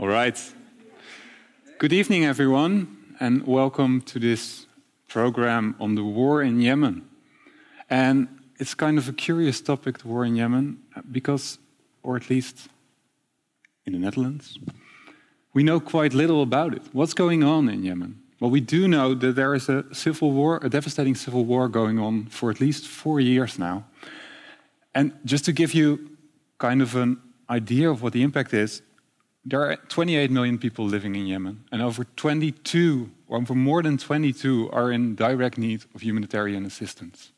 All right. Good evening, everyone, and welcome to this program on the war in Yemen. And it's kind of a curious topic, the war in Yemen, because, or at least in the Netherlands, we know quite little about it. What's going on in Yemen? Well, we do know that there is a civil war, a devastating civil war going on for at least four years now. And just to give you kind of an idea of what the impact is, there are 28 million people living in Yemen, and over 22, or over more than 22, are in direct need of humanitarian assistance.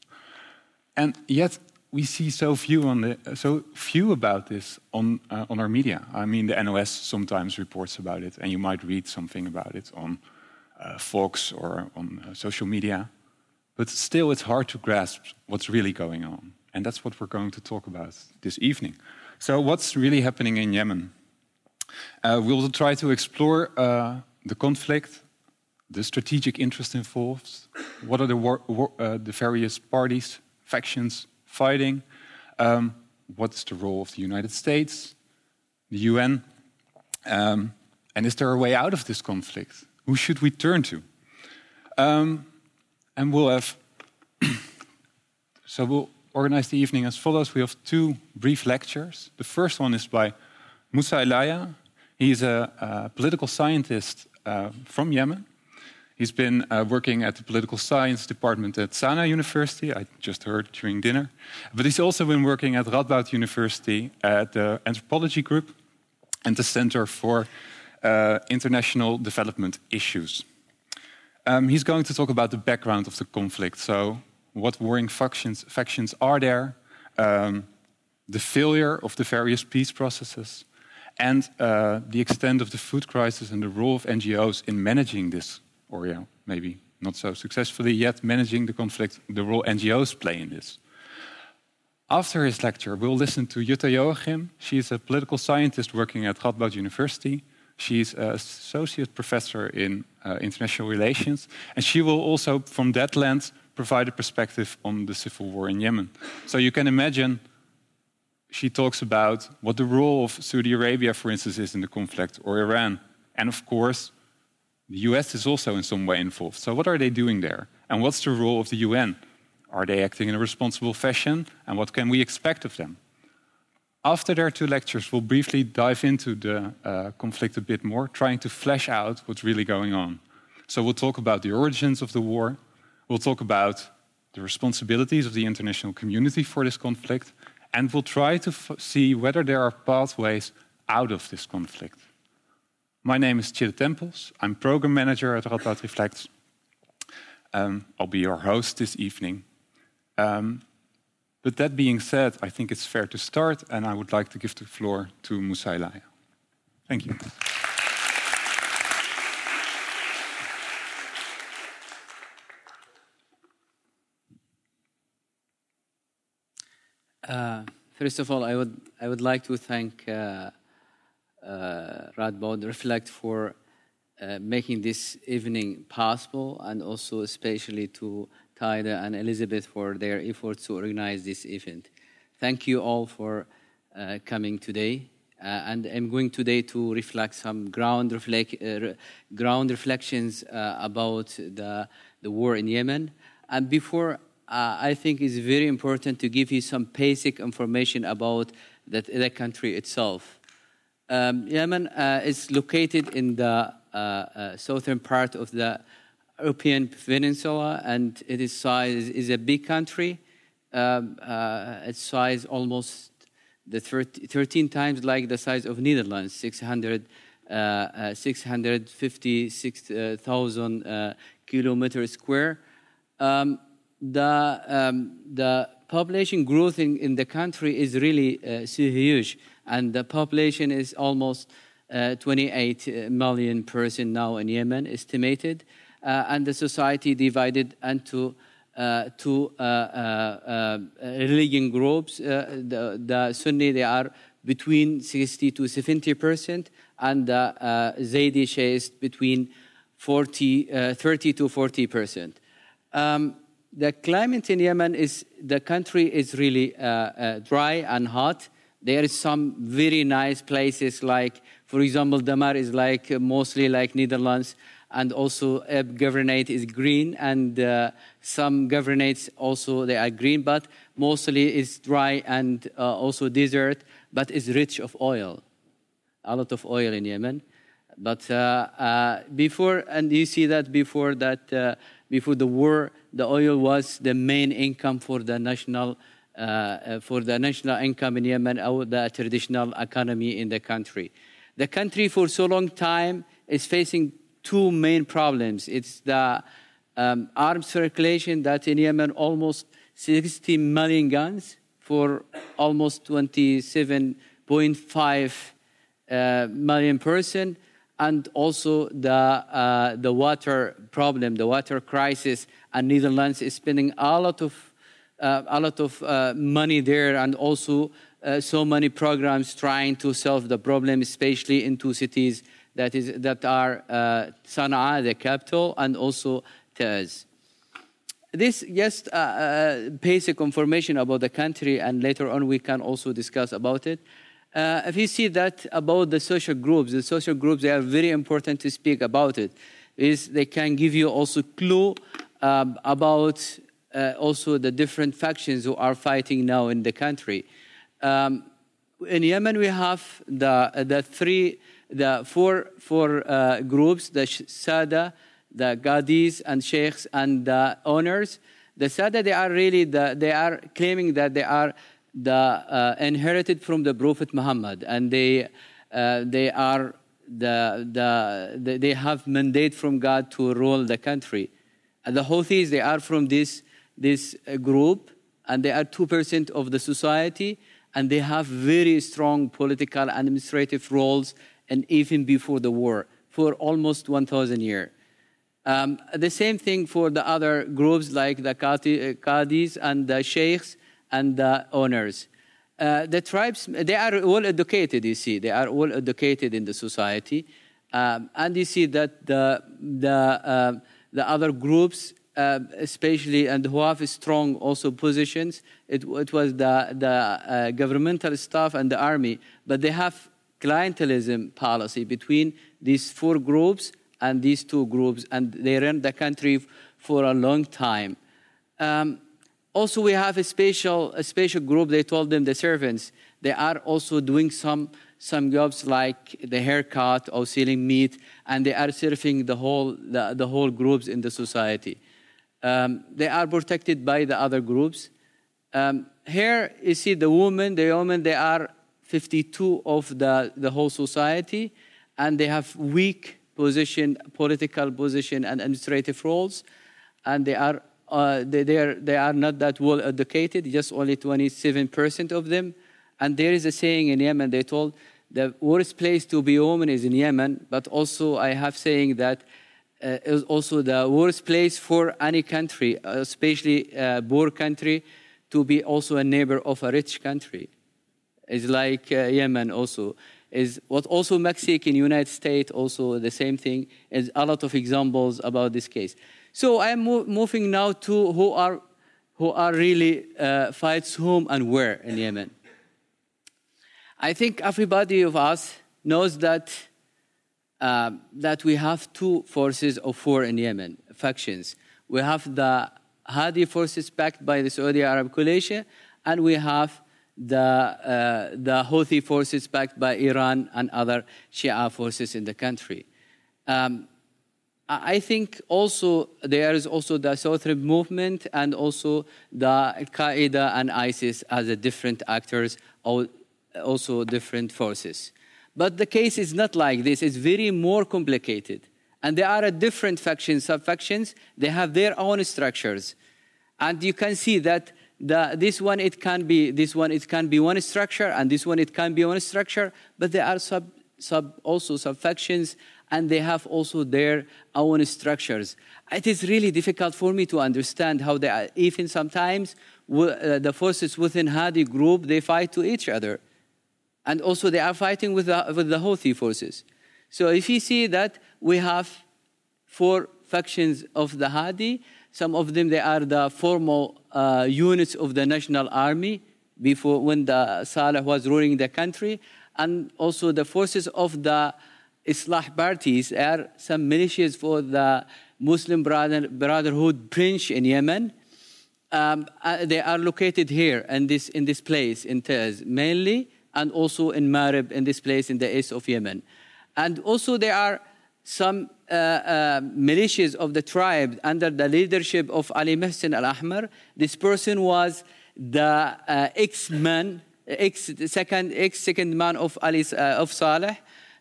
And yet, we see so few on the so few about this on uh, on our media. I mean, the NOS sometimes reports about it, and you might read something about it on uh, Fox or on uh, social media. But still, it's hard to grasp what's really going on, and that's what we're going to talk about this evening. So, what's really happening in Yemen? Uh, we will try to explore uh, the conflict, the strategic interest involved, what are the, war, war, uh, the various parties, factions fighting, um, what's the role of the United States, the UN, um, and is there a way out of this conflict? Who should we turn to? Um, and we'll have, so we'll organize the evening as follows. We have two brief lectures. The first one is by Musa Elaya, He's a, a political scientist uh, from Yemen. He's been uh, working at the political science department at Sana'a University, I just heard during dinner. But he's also been working at Radboud University at the anthropology group and the Center for uh, International Development Issues. Um, he's going to talk about the background of the conflict. So, what warring factions, factions are there, um, the failure of the various peace processes, and uh, the extent of the food crisis and the role of NGOs in managing this, or yeah, maybe not so successfully yet, managing the conflict, the role NGOs play in this. After his lecture, we'll listen to Jutta Joachim. She's a political scientist working at Radboud University. She's an associate professor in uh, international relations, and she will also, from that lens, provide a perspective on the civil war in Yemen. So you can imagine she talks about what the role of Saudi Arabia, for instance, is in the conflict, or Iran. And of course, the US is also in some way involved. So, what are they doing there? And what's the role of the UN? Are they acting in a responsible fashion? And what can we expect of them? After their two lectures, we'll briefly dive into the uh, conflict a bit more, trying to flesh out what's really going on. So, we'll talk about the origins of the war, we'll talk about the responsibilities of the international community for this conflict, and we'll try to see whether there are pathways out of this conflict. My name is Chille Temples. I'm program manager at Radboud Reflects. Um, I'll be your host this evening. Um, but that being said, I think it's fair to start, and I would like to give the floor to Musa Elaya. Thank you. Uh, first of all, I would I would like to thank uh, uh, Radboud Reflect for uh, making this evening possible, and also especially to Taida and Elizabeth for their efforts to organize this event. Thank you all for uh, coming today. Uh, and I'm going today to reflect some ground, reflect, ground reflections about the, the war in Yemen. And before uh, I think it's very important to give you some basic information about that, the country itself. Um, Yemen uh, is located in the uh, uh southern part of the Arabian Peninsula, and it is size is a big country. Um, uh, its size almost the 30, 13 times like the size of Netherlands, 600, uh, 656,000 kilometers square. Um, the, um, the population growth in, in the country is really uh, huge, and the population is almost uh, 28 million person now in Yemen, estimated, uh, and the society divided into uh, two uh, uh, religion groups. the, the Sunni, they are between 60 to 70 percent, and the Zaydi Shiites between 40, 30 to 40 percent. Um, the climate in Yemen is the country is really uh, uh, dry and hot. There is some very nice places like, For example, Damar is like mostly like Netherlands, and also Ibb governorate is green, and uh, some governorates also they are green, but mostly it's dry and uh, also desert, but it's rich of oil, a lot of oil in Yemen. But uh, uh before, and you see that before that, uh, before the war, the oil was the main income for the national. Uh, for the national income in Yemen or the traditional economy in the country. The country for so long time is facing two main problems. It's the um, arms circulation that in Yemen almost 60 million guns for almost 27.5 uh, million person, and also the uh, the water problem, the water crisis. And Netherlands is spending a lot of uh, a lot of uh, money there, and also uh, so many programs trying to solve the problem, especially in two cities that, is, that are uh, Sana'a, the capital, and also Taiz. This just uh, basic information about the country, and later on we can also discuss about it. Uh, if you see that about the social groups, the social groups they are very important to speak about it. Is they can give you also clue um, about uh, also the different factions who are fighting now in the country. Um, in Yemen, we have the, the three the four, four uh, groups, the Sada, the Qadis and Sheikhs and the owners. The Sada, they are really, the, they are claiming that they are the uh, inherited from the Prophet Muhammad and they, uh, they are the, the, the, they have mandate from God to rule the country. And the Houthis, they are from this, this uh, group and they are 2% of the society and they have very strong political administrative roles and even before the war for almost 1,000 years. Um, the same thing for the other groups like the Qadis and the Sheikhs and the owners. Uh, the tribes, they are well educated, you see. They are well educated in the society. Um, and you see that the, the, uh, the other groups, uh, especially, and who have strong also positions, it, it was the, the uh, governmental staff and the army, but they have clientelism policy between these four groups and these two groups, and they ran the country for a long time. Um, also, we have a special, a special group, they told them, the servants, they are also doing some, some jobs like the haircut or selling meat, and they are serving the whole, the, the whole groups in the society. Um, they are protected by the other groups. Um, here, you see the women, the women, they are 52 of the, the whole society, and they have weak position, political position, and administrative roles, and they are uh, they, they, are, they are not that well educated, just only 27% of them. And there is a saying in Yemen, they told the worst place to be woman is in Yemen, but also I have saying that uh, is also the worst place for any country, especially a poor country, to be also a neighbor of a rich country is like uh, Yemen also. Is what also Mexico in United States also the same thing. Is a lot of examples about this case. So I'm mo moving now to who are who are really uh, fights whom and where in Yemen. I think everybody of us knows that uh, that we have two forces of four in Yemen, factions. We have the Hadi forces backed by the Saudi Arab coalition, and we have the, uh, the Houthi forces backed by Iran and other Shia forces in the country. Um, I think also there is also the Southern movement and also the Qaeda and ISIS as a different actors, also different forces. But the case is not like this, it's very more complicated. And there are different factions, sub factions, they have their own structures. And you can see that the, this one it can be this one it can be one structure and this one it can be one structure but there are sub, sub also subfactions and they have also their own structures it is really difficult for me to understand how they are even sometimes uh, the forces within hadi group they fight to each other and also they are fighting with the, with the houthi forces so if you see that we have four factions of the hadi some of them, they are the formal uh, units of the national army before when the Saleh was ruling the country. and also the forces of the Islah parties are some militias for the Muslim Brother, Brotherhood branch in Yemen. Um, uh, they are located here in this, in this place in Taiz mainly, and also in Marib in this place in the east of Yemen. And also there are some uh, uh, militias of the tribe under the leadership of Ali Muhsin al-Ahmar. This person was the uh, ex-man, ex-second, ex-second man of Ali uh, of Saleh,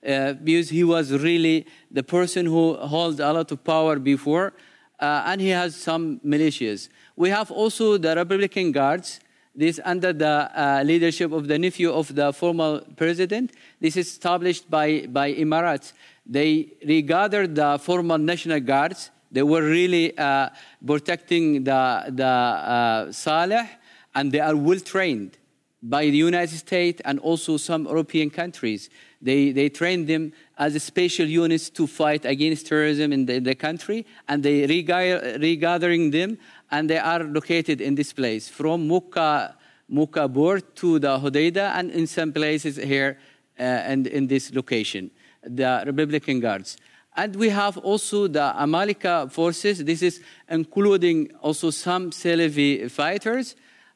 uh, because he was really the person who held a lot of power before, uh, and he has some militias. We have also the Republican Guards. This under the leadership of the nephew of the former president. This is established by, by Emirates they regathered the former National Guards. They were really uh, protecting the, the uh, Saleh, and they are well trained by the United States and also some European countries. They, they trained them as special units to fight against terrorism in the, the country, and they regather, regathering them, and they are located in this place from Mukka, Mukka Port to the Hodeida, and in some places here uh, and in this location the Republican Guards. And we have also the Amalika forces. This is including also some Salafi fighters.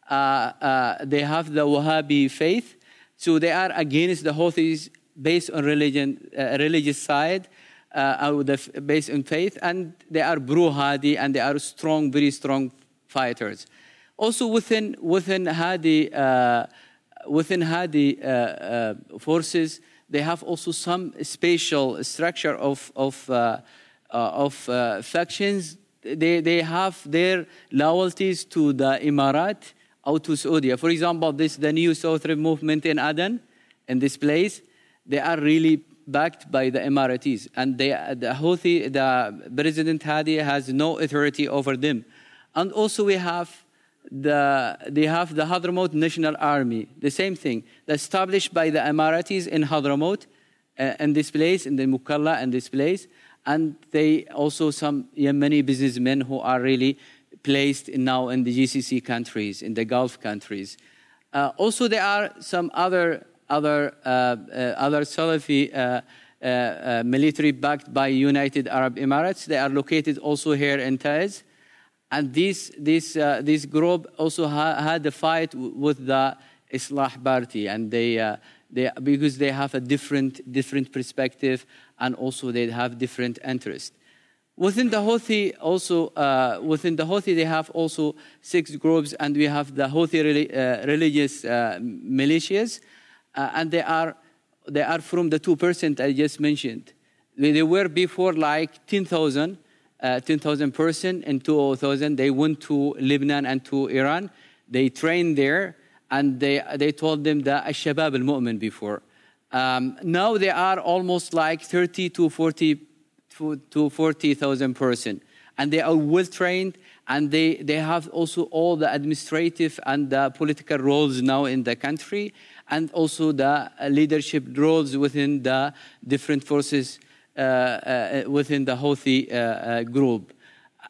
Uh, uh, they have the Wahhabi faith. So they are against the Houthis based on religion, uh, religious side, uh, based on faith. And they are pro-Hadi and they are strong, very strong fighters. Also within, within Hadi, uh, within Hadi uh, forces, they have also some spatial structure of, of, uh, uh, of uh, factions. They, they have their loyalties to the Emirat or to Saudi. For example, this the new Southern movement in Aden, in this place, they are really backed by the Emiratis. And they, the Houthi, the President Hadi has no authority over them. And also we have the, they have the Hadramaut National Army, the same thing, established by the Emiratis in Hadramaut, uh, in this place, in the Mukalla, in this place. And they also some Yemeni businessmen who are really placed in now in the GCC countries, in the Gulf countries. Uh, also, there are some other other uh, uh other Salafi uh, military backed by United Arab Emirates. They are located also here in Taiz. And this, this, this group also ha had a fight with the Islah Party, and they, they, because they have a different, different perspective and also they have different interests. Within the Houthi, also uh, within the Houthi, they have also six groups, and we have the Houthi uh, religious uh, militias, uh, and they are they are from the two percent I just mentioned. They, were before like ten thousand, uh, 10,000 person in 2000. They went to Lebanon and to Iran. They trained there, and they, they told them the Shabab al-Mu'min before. Um, now they are almost like 30 to 40 to 40,000 person, and they are well trained, and they, they have also all the administrative and the political roles now in the country, and also the leadership roles within the different forces uh, uh, within the Houthi uh, group.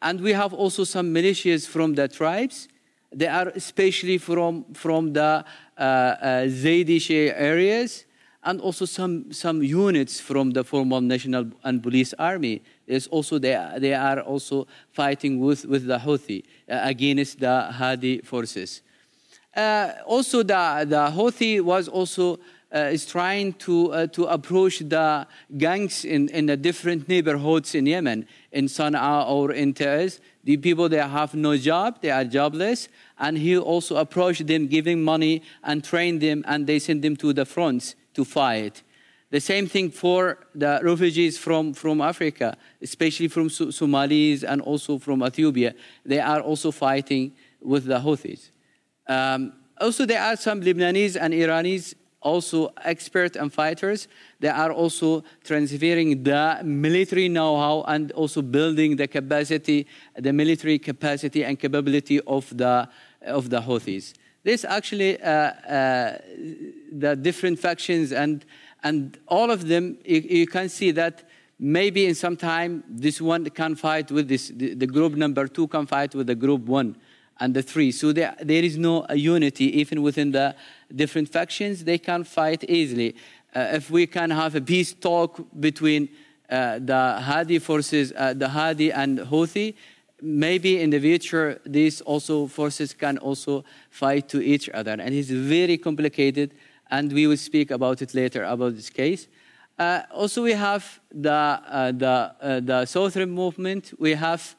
And we have also some militias from the tribes. They are especially from, from the Zaidi Shia areas and also some, some units from the former national and police army. is also they, they are also fighting with, with the Houthi uh, against the Hadi forces. Uh, also, the, the Houthi was also uh, is trying to, uh, to approach the gangs in, in the different neighborhoods in Yemen, in Sana'a or in Taiz. The people that have no job, they are jobless, and he also approached them, giving money and train them, and they send them to the fronts to fight. The same thing for the refugees from, from Africa, especially from Somalis and also from Ethiopia. They are also fighting with the Houthis. Um, also, there are some Lebanese and Iranis also experts and fighters. They are also transferring the military know-how and also building the capacity, the military capacity and capability of the of the Houthis. This actually uh, uh, the different factions and and all of them. You, you, can see that maybe in some time this one can fight with this. The, the group number two can fight with the group one. And the three. So there, there is no unity even within the different factions. They can fight easily. Uh, if we can have a peace talk between uh, the Hadi forces, uh, the Hadi and Houthi, maybe in the future these also forces can also fight to each other. And it's very complicated, and we will speak about it later about this case. Uh, also, we have the, uh, the, uh, the Southern movement. We have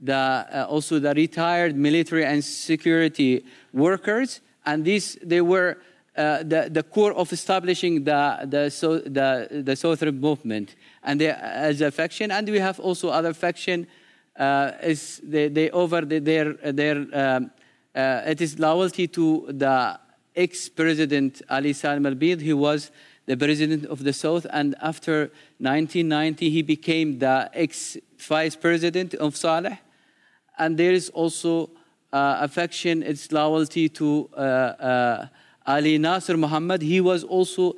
the, uh, also the retired military and security workers, and these they were uh, the, the core of establishing the, the, so, the, the Southern movement and they, as a faction. And we have also other faction. Uh, is they, they over the, their their um, uh, it is loyalty to the ex-president Ali Salim al-Bid, who was the president of the South, and after 1990 he became the ex-vice president of Saleh. And there is also uh, affection, its loyalty to uh, uh, Ali Nasser Muhammad. He was also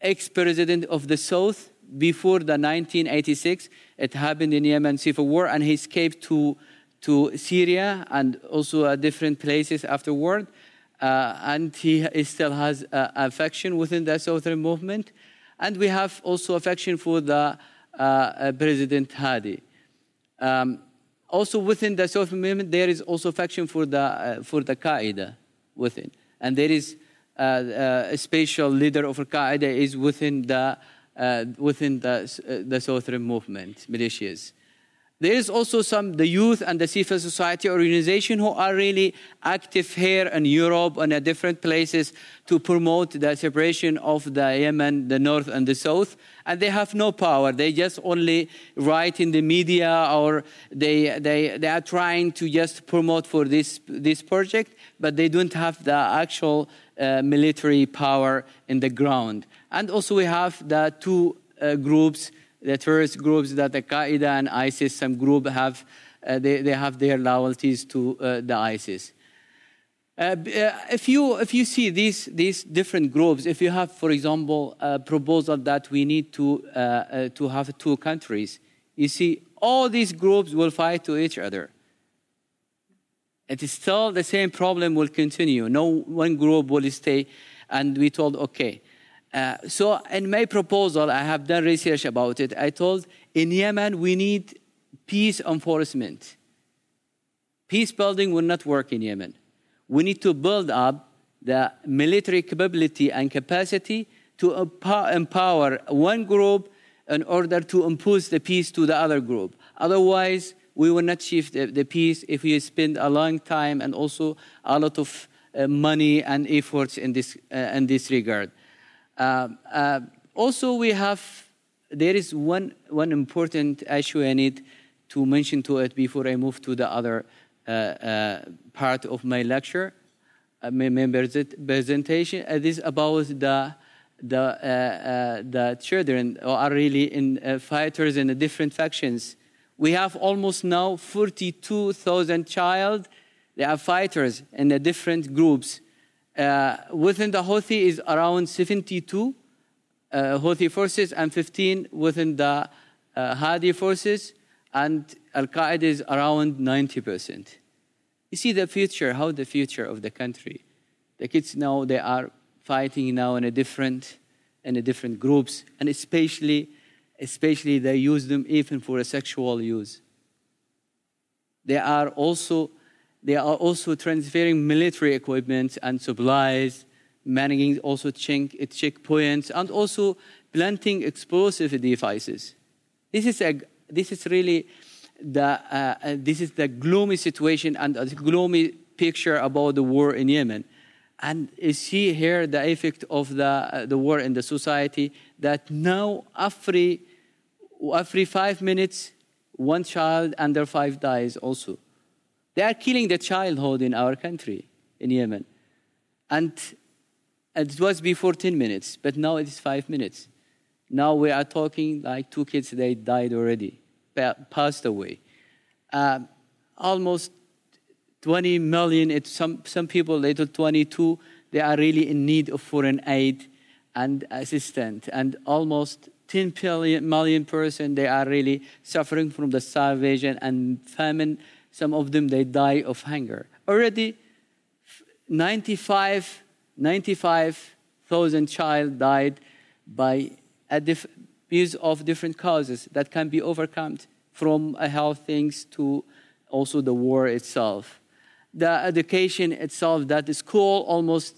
ex-president of the South before the 1986. It happened in Yemen civil war, and he escaped to to Syria and also uh, different places afterward. Uh, and he, still has uh, affection within the Southern movement. And we have also affection for the uh, President Hadi. Um, also within the Southern movement, there is also affection for the, uh, for the Qaeda within. And there is uh, uh, a special leader of Al-Qaeda is within the, within the, the Southern movement, militias. There is also some, the youth and the civil society organization who are really active here in Europe and at different places to promote the separation of the Yemen, the north and the south. And they have no power. They just only write in the media or they, they, they are trying to just promote for this, this project, but they don't have the actual uh, military power in the ground. And also we have the two uh, groups the terrorist groups that the Qaeda and ISIS, some group have, uh, they, they have their loyalties to uh, the ISIS. Uh, uh, if, you, if you see these, these different groups, if you have, for example, a proposal that we need to, uh, uh, to have two countries, you see all these groups will fight to each other. It is still the same problem will continue. No one group will stay, and we told, okay, uh, so in my proposal, I have done research about it. I told in Yemen we need peace enforcement. Peace building will not work in Yemen. We need to build up the military capability and capacity to empower one group in order to impose the peace to the other group. Otherwise, we will not achieve the, the peace if we spend a long time and also a lot of uh, money and efforts in this, uh, in this regard. Uh, uh, also, we have, there is one, one important issue I need to mention to it before I move to the other uh, part of my lecture, my, my presentation. It is about the the, uh, uh, the children are really in uh, fighters in the different factions. We have almost now 42,000 child. They are fighters in the different groups. Uh, within the Houthi is around 72 uh, Houthi forces and 15 within the uh, Hadi forces, and Al Qaeda is around 90%. You see the future, how the future of the country. The kids now they are fighting now in a different in a different groups, and especially especially they use them even for a sexual use. They are also they are also transferring military equipment and supplies, managing also check, checkpoints, and also planting explosive devices. This is, a, this is really the, uh, uh, this is the gloomy situation and a gloomy picture about the war in Yemen. And you see here the effect of the, uh, the war in the society that now every, every five minutes, one child under five dies also. They are killing the childhood in our country, in Yemen. And it was before 10 minutes, but now it is five minutes. Now we are talking like two kids, they died already, passed away. Uh, almost 20 million, it, some, some people, told 22, they are really in need of foreign aid and assistance. And almost 10 million, million person, they are really suffering from the starvation and famine some of them, they die of hunger. already 95, 95,000 child died by a diff- because of different causes that can be overcome from health things to also the war itself. The education itself, that school almost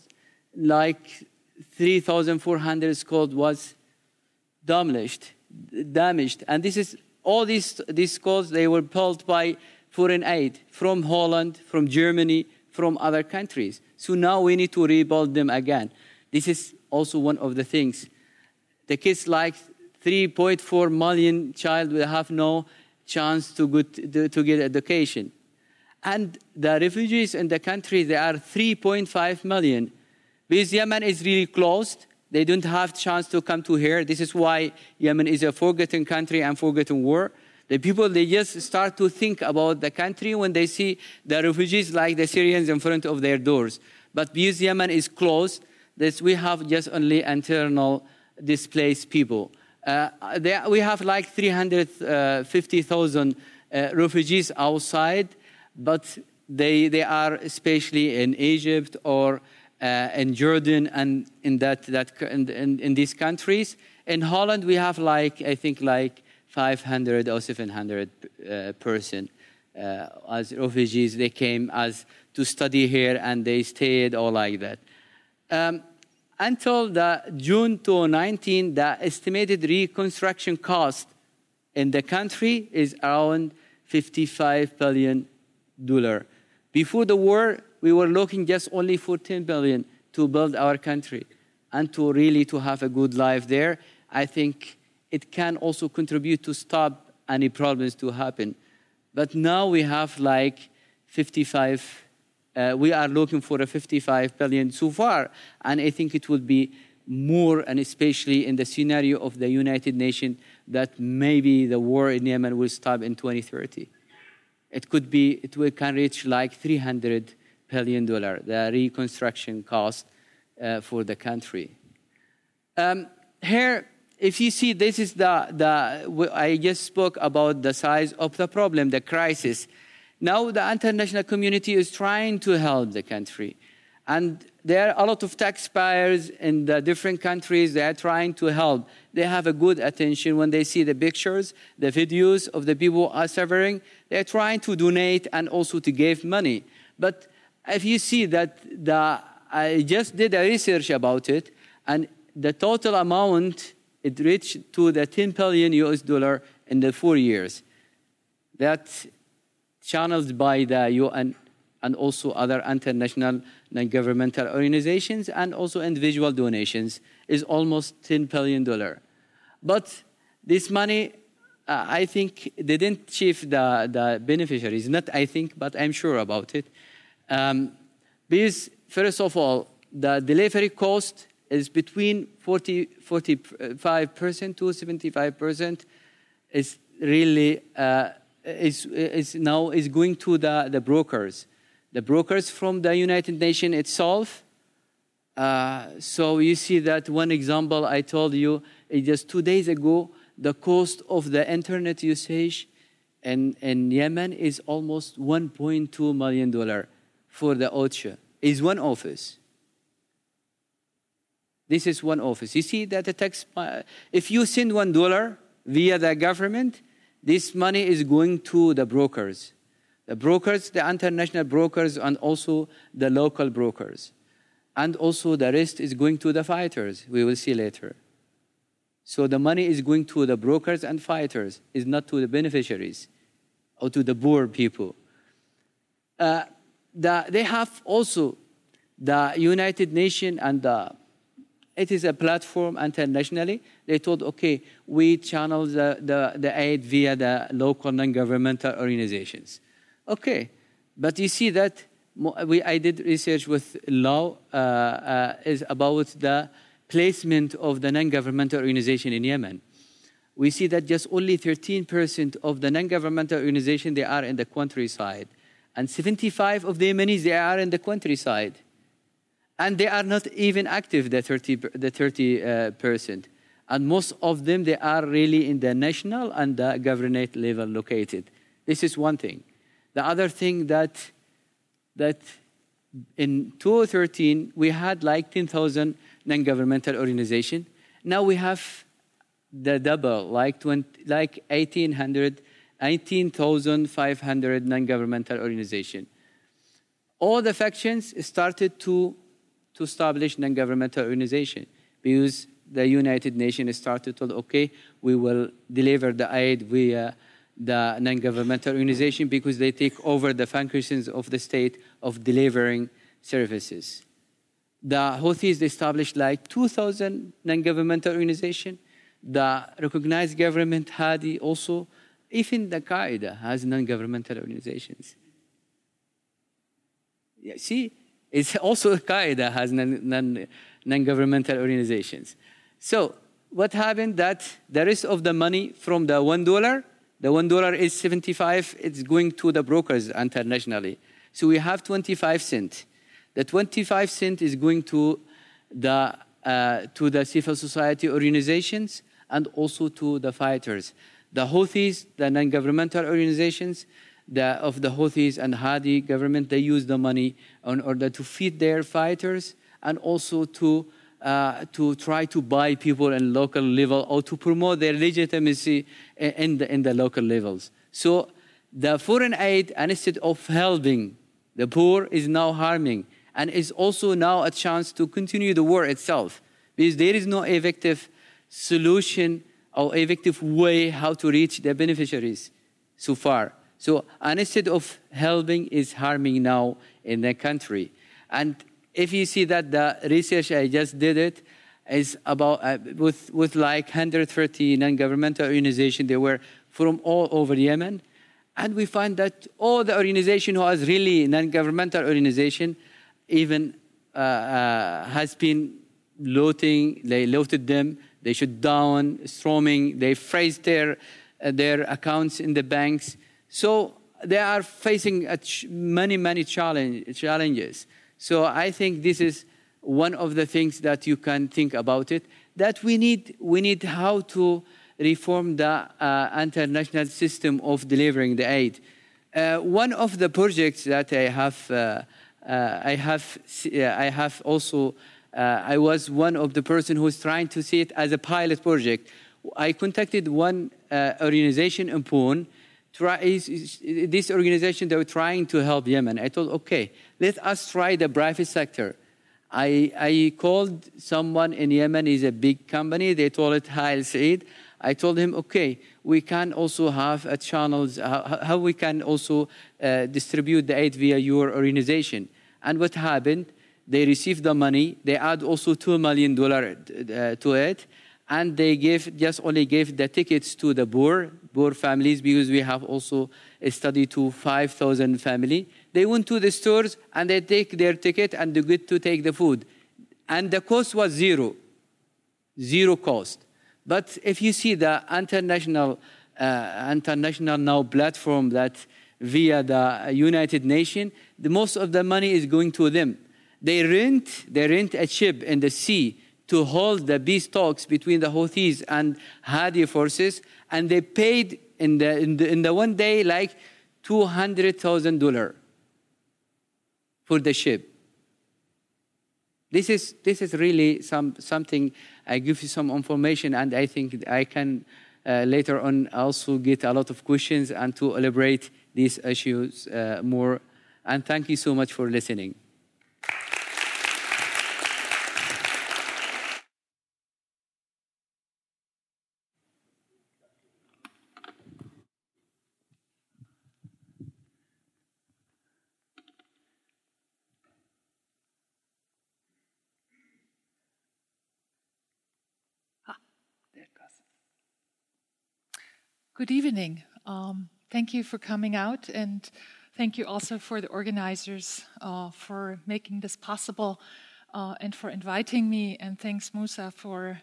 like 3,400 schools was demolished, damaged. And this is all these, these schools, they were built by foreign aid from Holland, from Germany, from other countries. So now we need to rebuild them again. This is also one of the things. The kids like 3.4 million child will have no chance to, get, to get education. And the refugees in the country, there are 3.5 million. Because Yemen is really closed, they don't have chance to come to here. This is why Yemen is a forgotten country and forgotten war. The people, they just start to think about the country when they see the refugees like the Syrians in front of their doors. But because Yemen is closed, this, we have just only internal displaced people. Uh, there, we have like 350,000 uh, refugees outside, but they, they are especially in Egypt or uh, in Jordan and in, that, that, in, in, in, these countries. In Holland, we have like, I think, like 500 or 700 uh, person uh, as refugees. They came as to study here and they stayed all like that. Um, until the June 2019, the estimated reconstruction cost in the country is around 55 billion dollar. Before the war, we were looking just only for 10 billion to build our country and to really to have a good life there. I think it can also contribute to stop any problems to happen. But now we have like 55, uh, we are looking for a 55 billion so far, and I think it would be more, and especially in the scenario of the United Nations, that maybe the war in Yemen will stop in 2030. It could be, it will, can reach like 300 billion dollar, the reconstruction cost uh, for the country. Um, here, if you see, this is the, the, I just spoke about the size of the problem, the crisis. Now the international community is trying to help the country. And there are a lot of taxpayers in the different countries. They are trying to help. They have a good attention when they see the pictures, the videos of the people are suffering. They're trying to donate and also to give money. But if you see that the, I just did a research about it, and the total amount it reached to the 10 billion US dollar in the four years. That channeled by the UN and also other international non-governmental organizations and also individual donations is almost 10 billion dollar. But this money, uh, I think, didn't achieve the, the beneficiaries. Not I think, but I'm sure about it. Um, because, first of all, the delivery cost is between 40, 45% to 75% is really uh, is, is now is going to the, the brokers. The brokers from the United Nations itself. Uh, so you see that one example I told you just two days ago, the cost of the internet usage in, in Yemen is almost 1.2 million dollar for the OCHA is one office. This is one office. You see that the tax, if you send one dollar via the government, this money is going to the brokers. The brokers, the international brokers, and also the local brokers. And also the rest is going to the fighters. We will see later. So the money is going to the brokers and fighters, is not to the beneficiaries or to the poor people. Uh, the, they have also the United Nations and the, it is a platform internationally. They told, okay, we channel the, the, the aid via the local non-governmental organizations. Okay, but you see that we, I did research with law uh, uh, is about the placement of the non-governmental organization in Yemen. We see that just only 13% of the non-governmental organization they are in the countryside and 75 of the Yemenis, they are in the countryside. And they are not even active, the 30, the 30 uh, percent. And most of them, they are really in the national and the government level located. This is one thing. The other thing that that in 2013 we had like 10,000 non-governmental organizations. Now we have the double, like 20, like 1,800, 19,500 non-governmental organizations. All the factions started to to establish non-governmental organization because the United Nations started to okay, we will deliver the aid via the non-governmental organization because they take over the functions of the state of delivering services. The Houthis established like 2,000 non-governmental organizations. The recognized government Hadi also, even the Qaeda has non-governmental organizations. Yeah, see, it's also Qaeda has non, non, governmental organizations. So what happened that the rest of the money from the one dollar, the one dollar is 75, it's going to the brokers internationally. So we have 25 cent. The 25 cent is going to the, uh, to the civil society organizations and also to the fighters. The Houthis, the non-governmental organizations, the, of the Houthis and Hadi government, they use the money in order to feed their fighters and also to, uh, to try to buy people in local level or to promote their legitimacy in the, in the local levels. So the foreign aid, instead of helping the poor, is now harming and is also now a chance to continue the war itself because there is no effective solution or effective way how to reach the beneficiaries so far. So instead of helping, is harming now in the country. And if you see that the research I just did it is about uh, with with like 130 non-governmental organizations. They were from all over Yemen, and we find that all the organization who has really non-governmental organization, even uh, uh, has been looting. They looted them. They shut down, storming. They freeze their uh, their accounts in the banks. So they are facing many, many challenge, challenges. So I think this is one of the things that you can think about it, that we need, we need how to reform the uh, international system of delivering the aid. Uh, one of the projects that I have, uh, uh I have, I have also, uh, I was one of the person who's trying to see it as a pilot project. I contacted one uh, organization in Pune try, this organization, they were trying to help Yemen. I told, okay, let us try the private sector. I, I called someone in Yemen, is a big company. They told it Hayel Saeed. I told him, okay, we can also have a channels, how, how we can also uh, distribute the aid via your organization. And what happened? They received the money. They add also $2 million uh, to it and they give just only give the tickets to the poor poor families because we have also a study to 5000 family. They went to the stores and they take their ticket and they get to take the food. And the cost was zero. Zero cost. But if you see the international uh, international now platform that via the united nations the most of the money is going to them. They rent they rent a ship in the sea to hold the peace talks between the Houthis and Hadi forces, and they paid in the, in the, in the one day like $200,000 for the ship. This is, this is really some, something, I give you some information, and I think I can uh, later on also get a lot of questions and to elaborate these issues uh, more. And thank you so much for listening. Good evening. Um, thank you for coming out, and thank you also for the organizers uh, for making this possible uh, and for inviting me. And thanks, Musa, for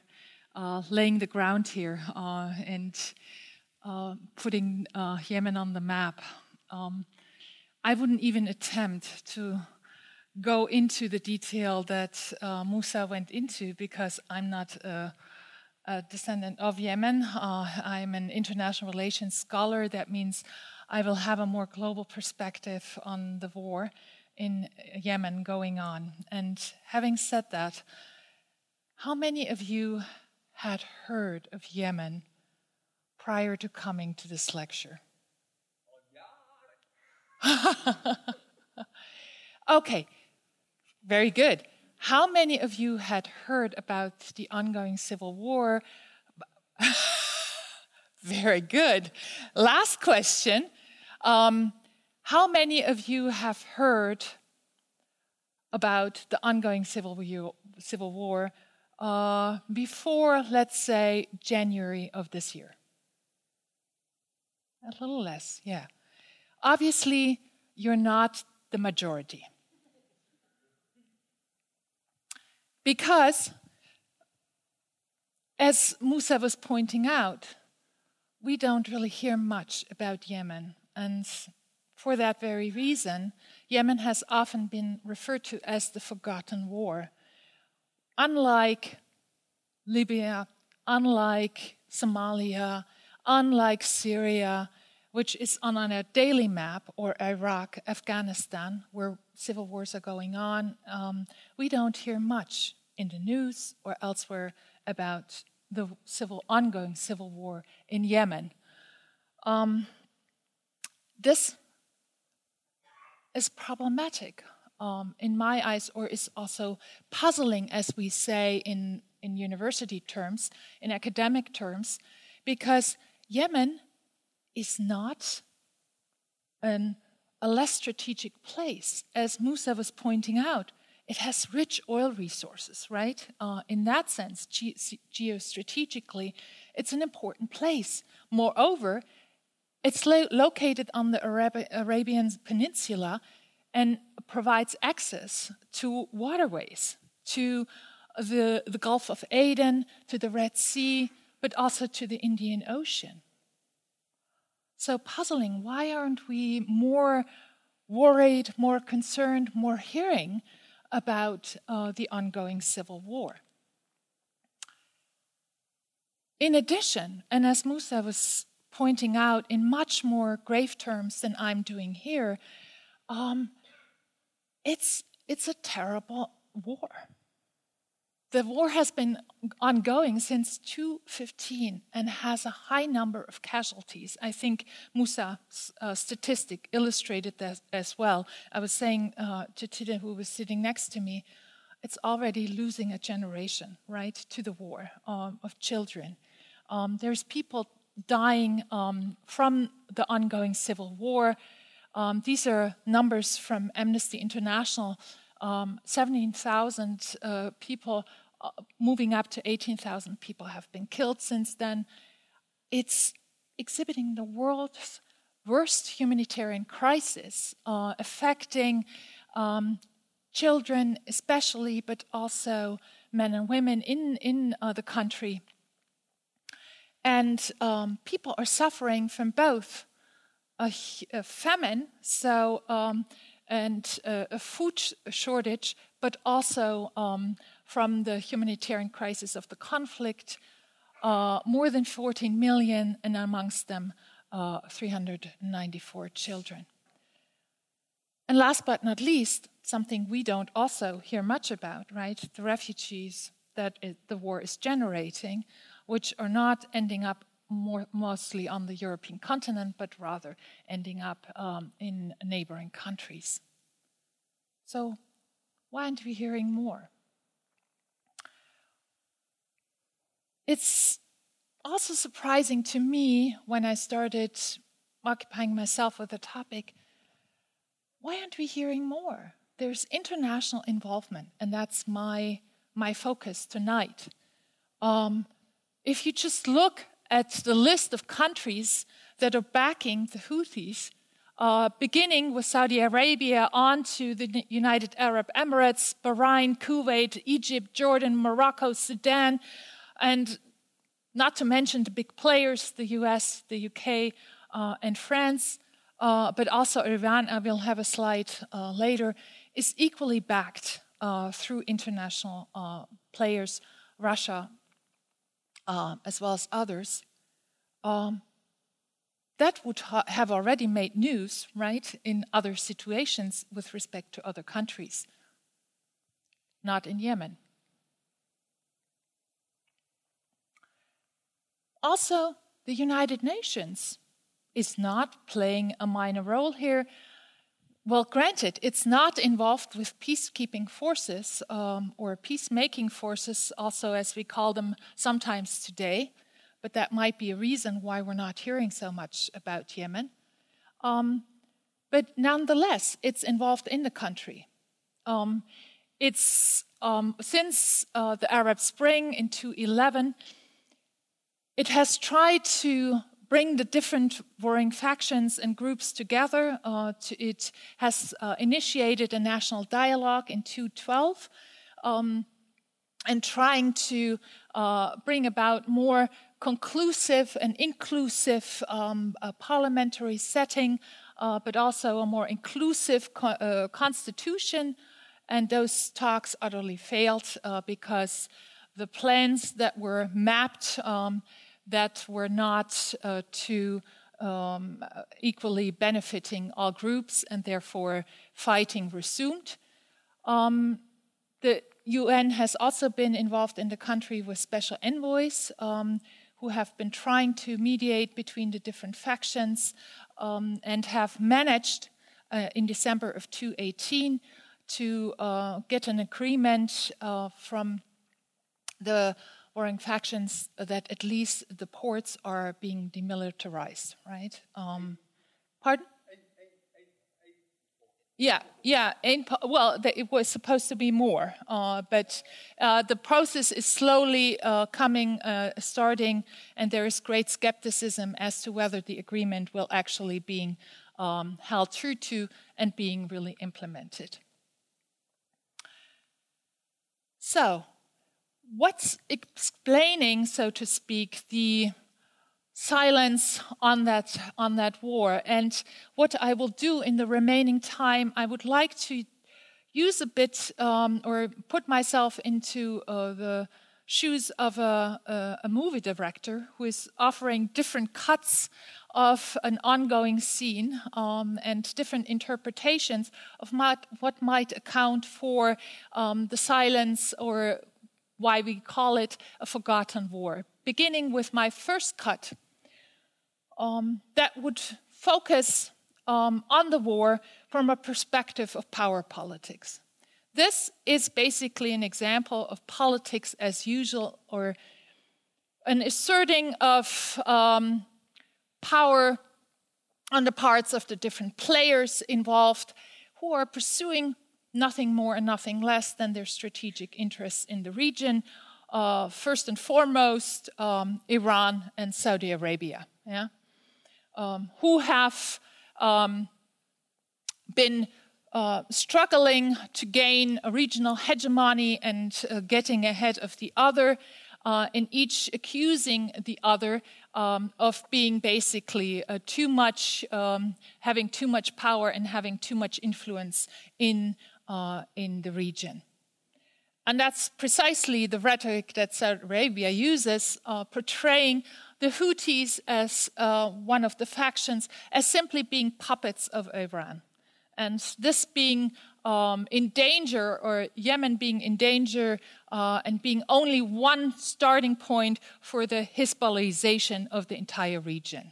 uh, laying the ground here uh, and uh, putting uh, Yemen on the map. Um, I wouldn't even attempt to go into the detail that Musa went into because I'm not a descendant of Yemen. Uh, I'm an international relations scholar. That means I will have a more global perspective on the war in Yemen going on. And having said that, how many of you had heard of Yemen prior to coming to this lecture? okay, very good. How many of you had heard about the ongoing civil war? very good. Last question. Um, how many of you have heard about the ongoing civil, civil war uh, before, let's say, January of this year? A little less, yeah. Obviously, you're not the majority. Because, as Musa was pointing out, we don't really hear much about Yemen. And for that very reason, Yemen has often been referred to as the forgotten war. Unlike Libya, unlike Somalia, unlike Syria, which is on a daily map, or Iraq, Afghanistan, where civil wars are going on, um, we don't hear much in the news or elsewhere about the civil, ongoing civil war in Yemen. Um, this is problematic um, in my eyes, or is also puzzling, as we say in, in university terms, in academic terms, because Yemen is not an, a less strategic place. As Musa was pointing out, it has rich oil resources, right? Uh, in that sense, ge- geostrategically, it's an important place. Moreover, it's lo- located on the Arab- Arabian Peninsula and provides access to waterways, to the, the Gulf of Aden, to the Red Sea, but also to the Indian Ocean. So puzzling, why aren't we more worried, more concerned, more hearing about uh, the ongoing civil war? In addition, and as Musa was pointing out in much more grave terms than I'm doing here, um, it's, it's a terrible war. The war has been ongoing since 2015 and has a high number of casualties. I think Musa's uh, statistic illustrated that as well. I was saying uh, to Tide, who was sitting next to me, it's already losing a generation, right, to the war um, of children. Um, there's people dying um, from the ongoing civil war. Um, these are numbers from Amnesty International um, 17,000 uh, people, moving up to 18,000 people have been killed since then. It's exhibiting the world's worst humanitarian crisis, uh, affecting um, children, especially, but also men and women in, in uh, the country. And um, people are suffering from both a, a famine, so um, and uh, a food shortage, but also um, from the humanitarian crisis of the conflict, uh, more than 14 million, and amongst them, uh, 394 children. And last but not least, something we don't also hear much about, right? The refugees that it, the war is generating, which are not ending up more, mostly on the European continent, but rather ending up um, in neighboring countries. So, why aren't we hearing more? It's also surprising to me when I started occupying myself with the topic why aren't we hearing more? There's international involvement, and that's my, my focus tonight. Um, if you just look at the list of countries that are backing the Houthis, uh, beginning with Saudi Arabia on to the United Arab Emirates, Bahrain, Kuwait, Egypt, Jordan, Morocco, Sudan, and not to mention the big players, the US, the UK, uh, and France, uh, but also Iran, I will have a slide uh, later, is equally backed uh, through international uh, players, Russia, as well as others. Um, that would ha have already made news, right, in other situations with respect to other countries, not in Yemen. Also, the United Nations is not playing a minor role here. Well, granted, it's not involved with peacekeeping forces um, or peacemaking forces, also as we call them sometimes today but that might be a reason why we're not hearing so much about Yemen. Um, but nonetheless, it's involved in the country. Um, it's um, since uh, the Arab Spring in 2011, it has tried to bring the different warring factions and groups together. Uh, to, it has uh, initiated a national dialogue in 2012 um, and trying to uh, bring about more conclusive and inclusive um, parliamentary setting, uh, but also a more inclusive co uh, constitution. And those talks utterly failed uh, because the plans that were mapped um, that were not uh, to um, equally benefiting all groups, and therefore fighting resumed. Um, the UN has also been involved in the country with special envoys. Um, who have been trying to mediate between the different factions um, and have managed uh, in December of 2018 to uh, get an agreement uh, from the warring factions that at least the ports are being demilitarized, right? Um, pardon? Yeah, yeah. well, it was supposed to be more, uh, but uh, the process is slowly uh, coming, uh, starting, and there is great skepticism as to whether the agreement will actually being um, held true to and being really implemented. So, what's explaining, so to speak, the silence on that on that war? And what i will do in the remaining time i would like to use a bit um, or put myself into uh, the shoes of a, a, a, movie director who is offering different cuts of an ongoing scene um, and different interpretations of what, what might account for um, the silence or why we call it a forgotten war. Beginning with my first cut um, that would focus um, on the war from a perspective of power politics. This is basically an example of politics as usual, or an asserting of um, power on the parts of the different players involved who are pursuing nothing more and nothing less than their strategic interests in the region. Uh, first and foremost, um, Iran and Saudi Arabia. Yeah? um, who have um, been uh, struggling to gain a regional hegemony and uh, getting ahead of the other, uh, and each accusing the other um, of being basically uh, too much, um, having too much power and having too much influence in, uh, in the region. And that's precisely the rhetoric that Saudi Arabia uses, uh, portraying the Houthis as uh, one of the factions as simply being puppets of Iran. And this being um, in danger, or Yemen being in danger, uh, and being only one starting point for the Hezbollahization of the entire region.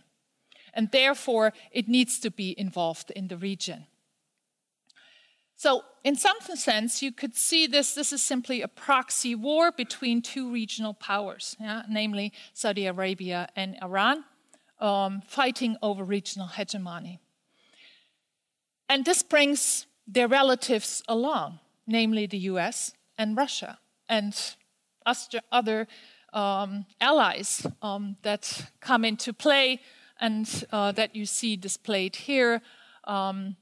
And therefore, it needs to be involved in the region. So, in some sense, you could see this. This is simply a proxy war between two regional powers, yeah, namely Saudi Arabia and Iran, um, fighting over regional hegemony. And this brings their relatives along, namely the US and Russia, and other um, allies um, that come into play and uh, that you see displayed here. Um,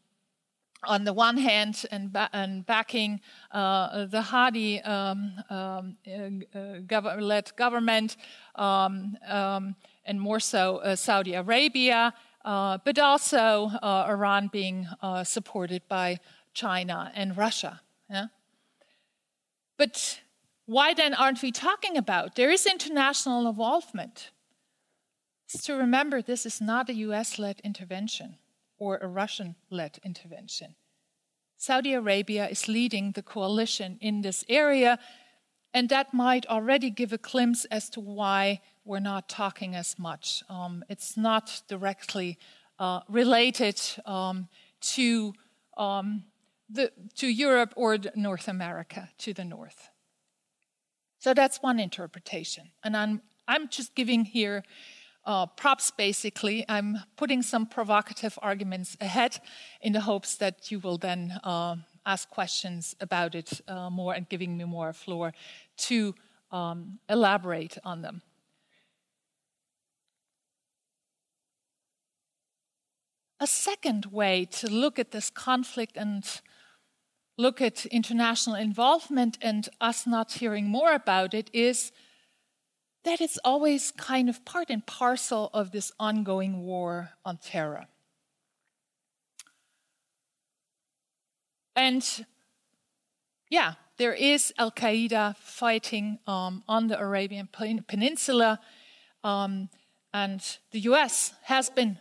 on the one hand, and, ba- and backing uh, the Hadi um, um, uh, gov- led government, um, um and more so uh, Saudi Arabia, uh, but also uh, Iran being uh, supported by China and Russia. Yeah? But why then aren't we talking about? There is international involvement. is to remember this is not a US led intervention or a Russian led intervention. Saudi Arabia is leading the coalition in this area, and that might already give a glimpse as to why we're not talking as much. Um, it's not directly uh, related um, to, um, the, to Europe or North America, to the north. So that's one interpretation. And I'm, I'm just giving here uh, props basically. I'm putting some provocative arguments ahead in the hopes that you will then uh, ask questions about it uh, more and giving me more floor to um, elaborate on them. A second way to look at this conflict and look at international involvement and us not hearing more about it is that it's always kind of part and parcel of this ongoing war on terror. And yeah, there is Al Qaeda fighting um, on the Arabian Peninsula, um, and the US has been.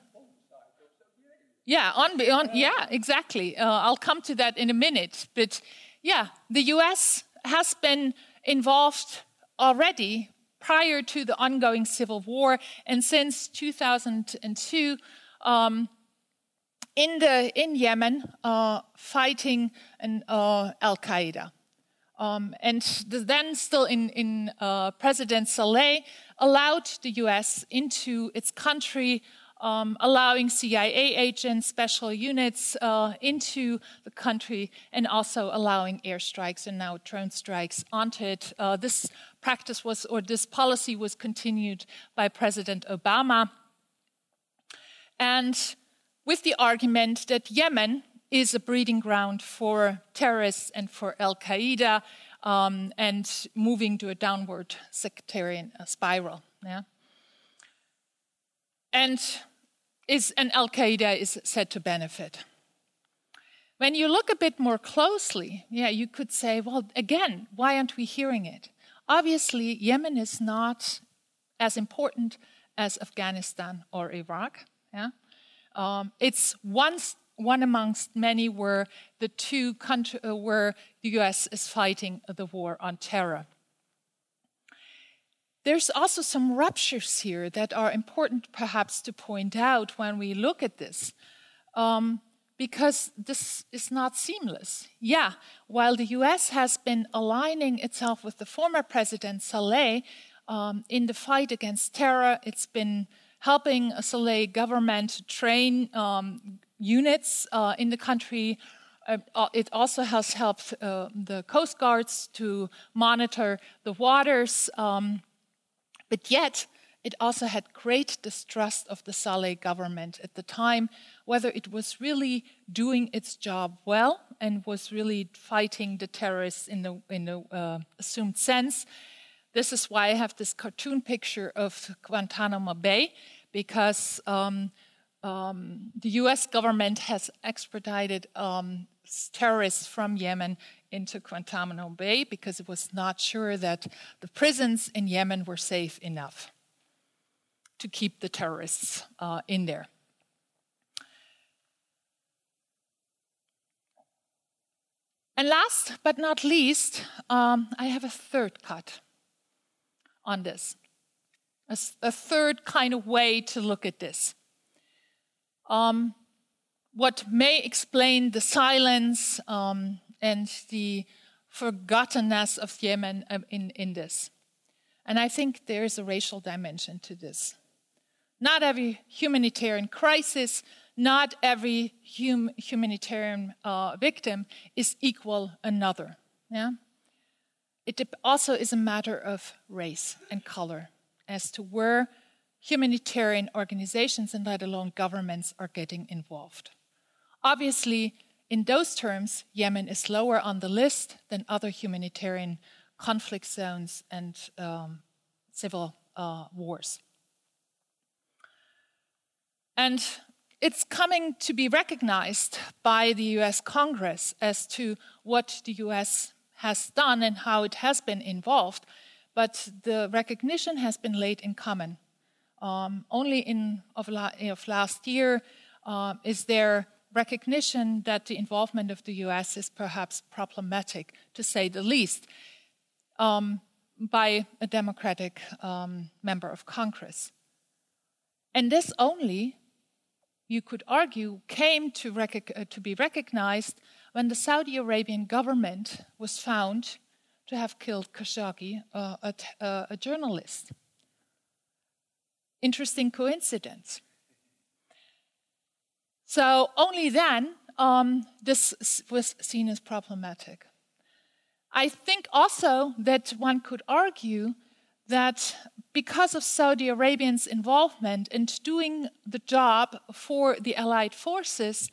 Yeah, on, on yeah, exactly. Uh, I'll come to that in a minute. But yeah, the US has been involved already prior to the ongoing civil war and since 2002 um, in, the, in Yemen uh, fighting uh, Al Qaeda. Um, and the, then, still in, in uh, President Saleh allowed the US into its country um, allowing CIA agents, special units uh, into the country, and also allowing airstrikes and now drone strikes onto it. Uh, this practice was, or this policy was continued by President Obama. And with the argument that Yemen is a breeding ground for terrorists and for Al Qaeda um, and moving to a downward sectarian uh, spiral. Yeah? And is, and Al Qaeda is said to benefit. When you look a bit more closely, yeah, you could say, well, again, why aren't we hearing it? Obviously, Yemen is not as important as Afghanistan or Iraq. Yeah? Um, it's one, one amongst many where the two country, uh, where the U.S. is fighting the war on terror. There's also some ruptures here that are important, perhaps, to point out when we look at this, um, because this is not seamless. Yeah, while the US has been aligning itself with the former President Saleh um, in the fight against terror, it's been helping a Saleh government train um, units uh, in the country. Uh, uh it also has helped uh, the coast guards to monitor the waters. Um, but yet, it also had great distrust of the Saleh government at the time, whether it was really doing its job well and was really fighting the terrorists in the, in the uh, assumed sense. This is why I have this cartoon picture of Guantanamo Bay, because um, um, the US government has extradited um, terrorists from Yemen into Guantanamo Bay because it was not sure that the prisons in Yemen were safe enough to keep the terrorists uh, in there. And last but not least, um, I have a third cut on this, a, a, third kind of way to look at this. Um, what may explain the silence um, and the forgottenness of Yemen um, in, in this. And I think there is a racial dimension to this. Not every humanitarian crisis, not every hum, humanitarian uh, victim is equal another. Yeah? It also is a matter of race and color as to where humanitarian organizations and let alone governments are getting involved. Obviously, in those terms, Yemen is lower on the list than other humanitarian conflict zones and um, civil uh, wars. And it's coming to be recognized by the US Congress as to what the US has done and how it has been involved, but the recognition has been laid in common. Um, only in of, la, of last year uh, is there recognition that the involvement of the US is perhaps problematic, to say the least, um, by a Democratic um, member of Congress. And this only, you could argue, came to, rec- uh, to be recognized when the Saudi Arabian government was found to have killed Khashoggi, uh, a, uh, a journalist. Interesting coincidence. So only then um, this was seen as problematic. I think also that one could argue that because of Saudi Arabians' involvement in doing the job for the Allied forces,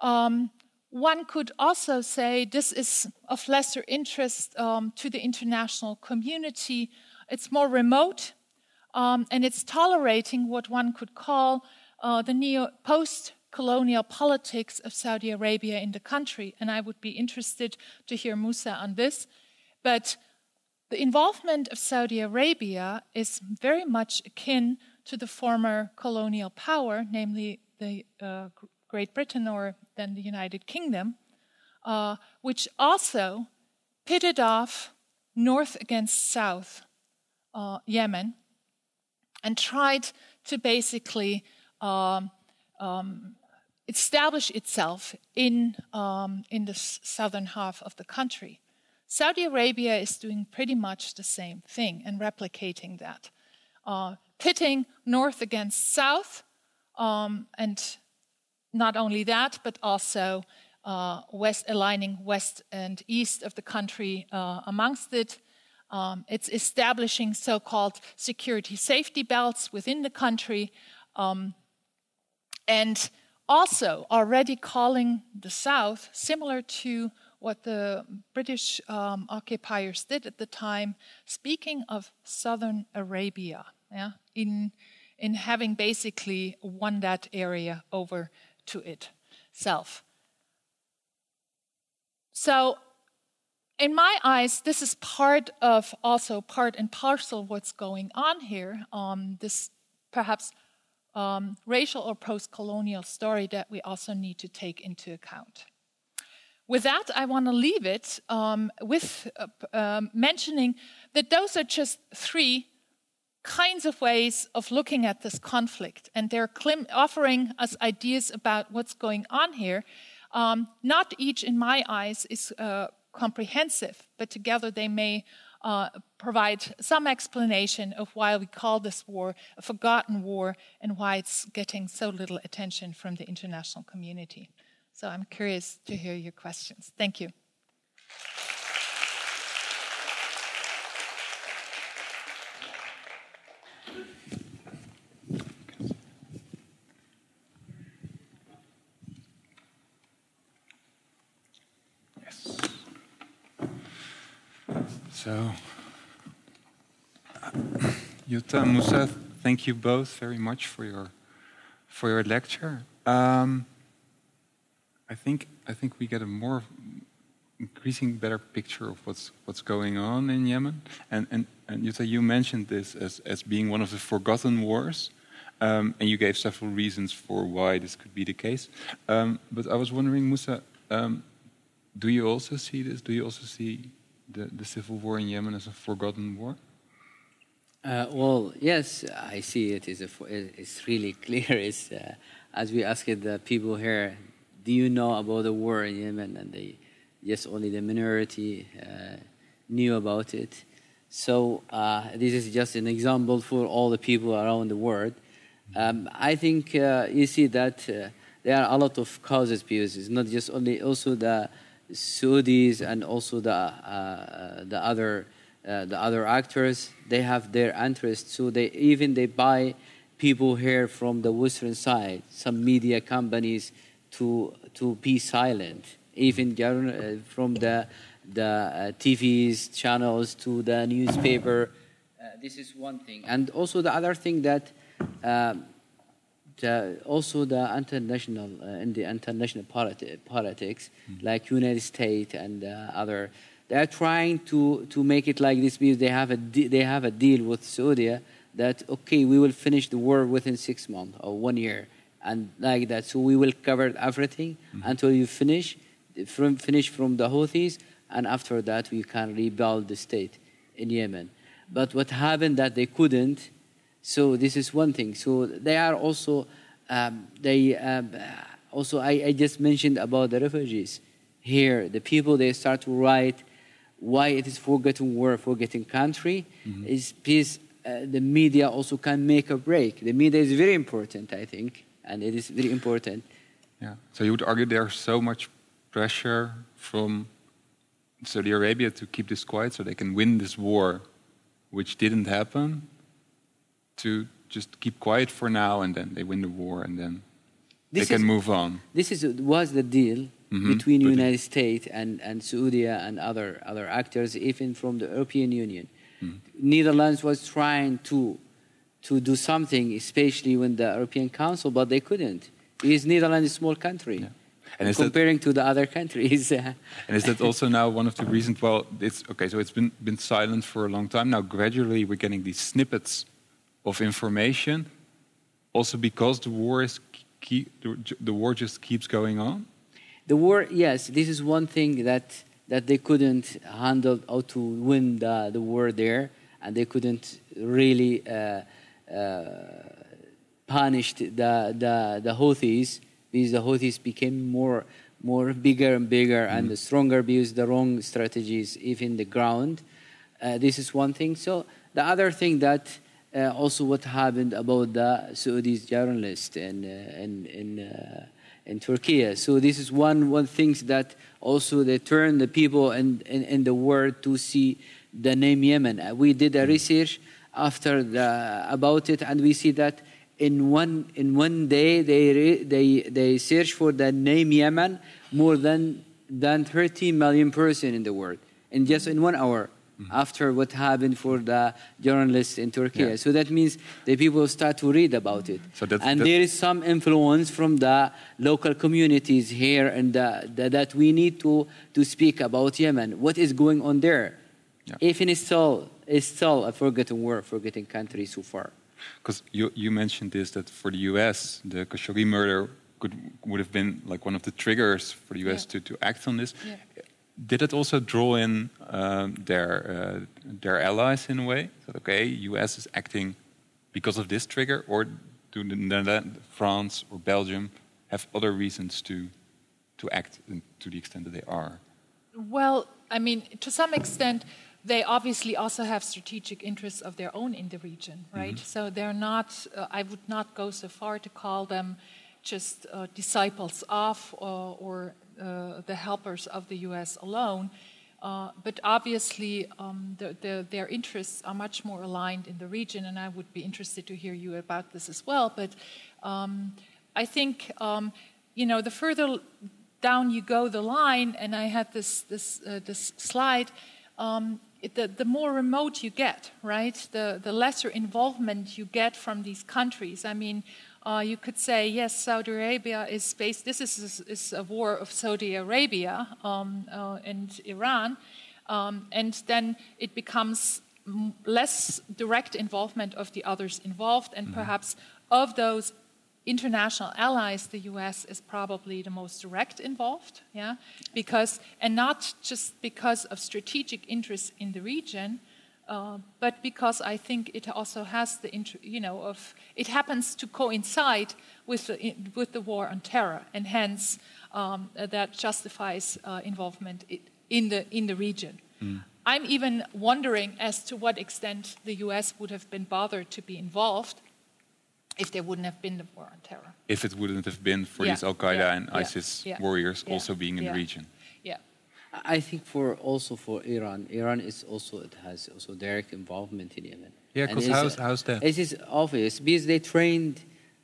um, one could also say this is of lesser interest um, to the international community. It's more remote, um, and it's tolerating what one could call uh, the neo post colonial politics of Saudi Arabia in the country. And I would be interested to hear Musa on this. But the involvement of Saudi Arabia is very much akin to the former colonial power, namely the uh, Great Britain or then the United Kingdom, uh, which also pitted off north against south uh, Yemen and tried to basically um, um, establish itself in, um, in the southern half of the country. Saudi Arabia is doing pretty much the same thing and replicating that, uh, pitting north against south, um, and not only that, but also uh, west, aligning west and east of the country uh, amongst it. Um, it's establishing so called security safety belts within the country. Um, and also already calling the South, similar to what the British um, occupiers did at the time, speaking of southern Arabia, yeah, in, in having basically won that area over to itself. So, in my eyes, this is part of also part and parcel what's going on here. Um, this perhaps um, racial or post colonial story that we also need to take into account. With that, I want to leave it um, with uh, um, mentioning that those are just three kinds of ways of looking at this conflict, and they're offering us ideas about what's going on here. Um, not each, in my eyes, is uh, comprehensive, but together they may uh, provide some explanation of why we call this war a forgotten war and why it's getting so little attention from the international community. So I'm curious to hear your questions. Thank you. So, Jutta, Musa, thank you both very much for your for your lecture. Um, I think I think we get a more increasing better picture of what's what's going on in Yemen. And and and Jutta, you mentioned this as as being one of the forgotten wars. Um, and you gave several reasons for why this could be the case. Um, but I was wondering, Musa, um, do you also see this? Do you also see the, the civil war in Yemen as a forgotten war? Uh, well, yes, I see it is a, it's really clear. It's, uh, as we asked the people here, do you know about the war in Yemen? And they, yes, only the minority uh, knew about it. So uh, this is just an example for all the people around the world. Um, I think uh, you see that uh, there are a lot of causes because it's not just only also the Saudis and also the uh, the other uh, the other actors they have their interests so they even they buy people here from the western side some media companies to to be silent. Even uh, from the the uh, TVs channels to the newspaper. Uh, this is one thing. And also the other thing that the, also the international uh, in the international politi- politics, mm-hmm. like United States and uh, other, they are trying to, to make it like this because they have a de- they have a deal with Saudi that okay, we will finish the war within six months or one year, and like that. So we will cover everything Mm-hmm. until you finish from finish from the Houthis, and after that we can rebuild the state in Yemen. But what happened that they couldn't. So this is one thing. So they are also um, they um, also I, I just mentioned about the refugees here. The people they start to write why it is forgotten war, forgotten country is because uh, the media also can make a break. The media is very important, I think, and it is very important. Yeah. So you would argue there's so much pressure from Saudi Arabia to keep this quiet so they can win this war, which didn't happen, to just keep quiet for now and then they win the war and then This they can is- move on. This is was the deal Mhm, between the United States and, and Saudi and other other actors, even from the European Union. Hmm. Netherlands was trying to to do something, especially when the European Council, but they couldn't. Because Netherlands is a small country. Yeah. And is that- comparing to the other countries. And is that also now one of the reasons? Well, it's okay. So it's been been silent for a long time now. Gradually, we're getting these snippets of information, also because the war is keep, the, war just keeps going on. The war, yes, this is one thing that that they couldn't handle how to win the, the war there, and they couldn't really uh, uh, punish the, the the Houthis because the Houthis became more more bigger and bigger and the stronger because the wrong strategies even the ground. Uh, this is one thing. So the other thing that uh, also what happened about the Saudi journalist in uh, in in, uh, in Turkey. So this is one one things that also they turn the people in, in, in the world to see the name Yemen. Uh, we did a research after the, about it, and we see that in one in one day they re, they they search for the name Yemen more than than 30 million person in the world in just in one hour Mm-hmm. after what happened for the journalists in Turkey. Yeah. So that means the people start to read about it. So that's- and that- there is some influence from the local communities here and the, the, that we need to, to speak about Yemen. What is going on there? Yeah. Even it's still, it's still a forgotten war, forgotten country so far. Because you, you mentioned this that for the U.S. the Khashoggi murder could would have been like one of the triggers for the U.S. Yeah. to, to act on this. Yeah. Did it also draw in um, their uh, their allies in a way? That okay, U.S. is acting because of this trigger, or do the France or Belgium have other reasons to to act to the extent that they are? Well, I mean, to some extent, they obviously also have strategic interests of their own in the region, right? So they're not, uh, I would not go so far to call them just uh, disciples of or, or the helpers of the US alone. Uh, but obviously, um, the, the, their interests are much more aligned in the region, and I would be interested to hear you about this as well. But um, I think, um, you know, the further down you go the line, and I had this this uh, this slide. Um, it, the, the more remote you get, right, the, the lesser involvement you get from these countries. I mean, uh, you could say, yes, Saudi Arabia is based, this is, is a war of Saudi Arabia um, uh, and Iran, um, and then it becomes less direct involvement of the others involved, and perhaps of those international allies, the U.S. is probably the most direct involved, yeah, because and not just because of strategic interests in the region, uh, but because I think it also has the you know of it happens to coincide with the with the war on terror, and hence um, that justifies uh, involvement in the in the region. I'm even wondering as to what extent the U.S. would have been bothered to be involved if there wouldn't have been the war on terror. If it wouldn't have been for Yeah, these Al Qaeda yeah, and ISIS yeah, warriors also being in the region. Yeah. I think for also for Iran, Iran is also it has also direct involvement in Yemen. Yeah, because it's, how's- uh, how's that? It is obvious because they trained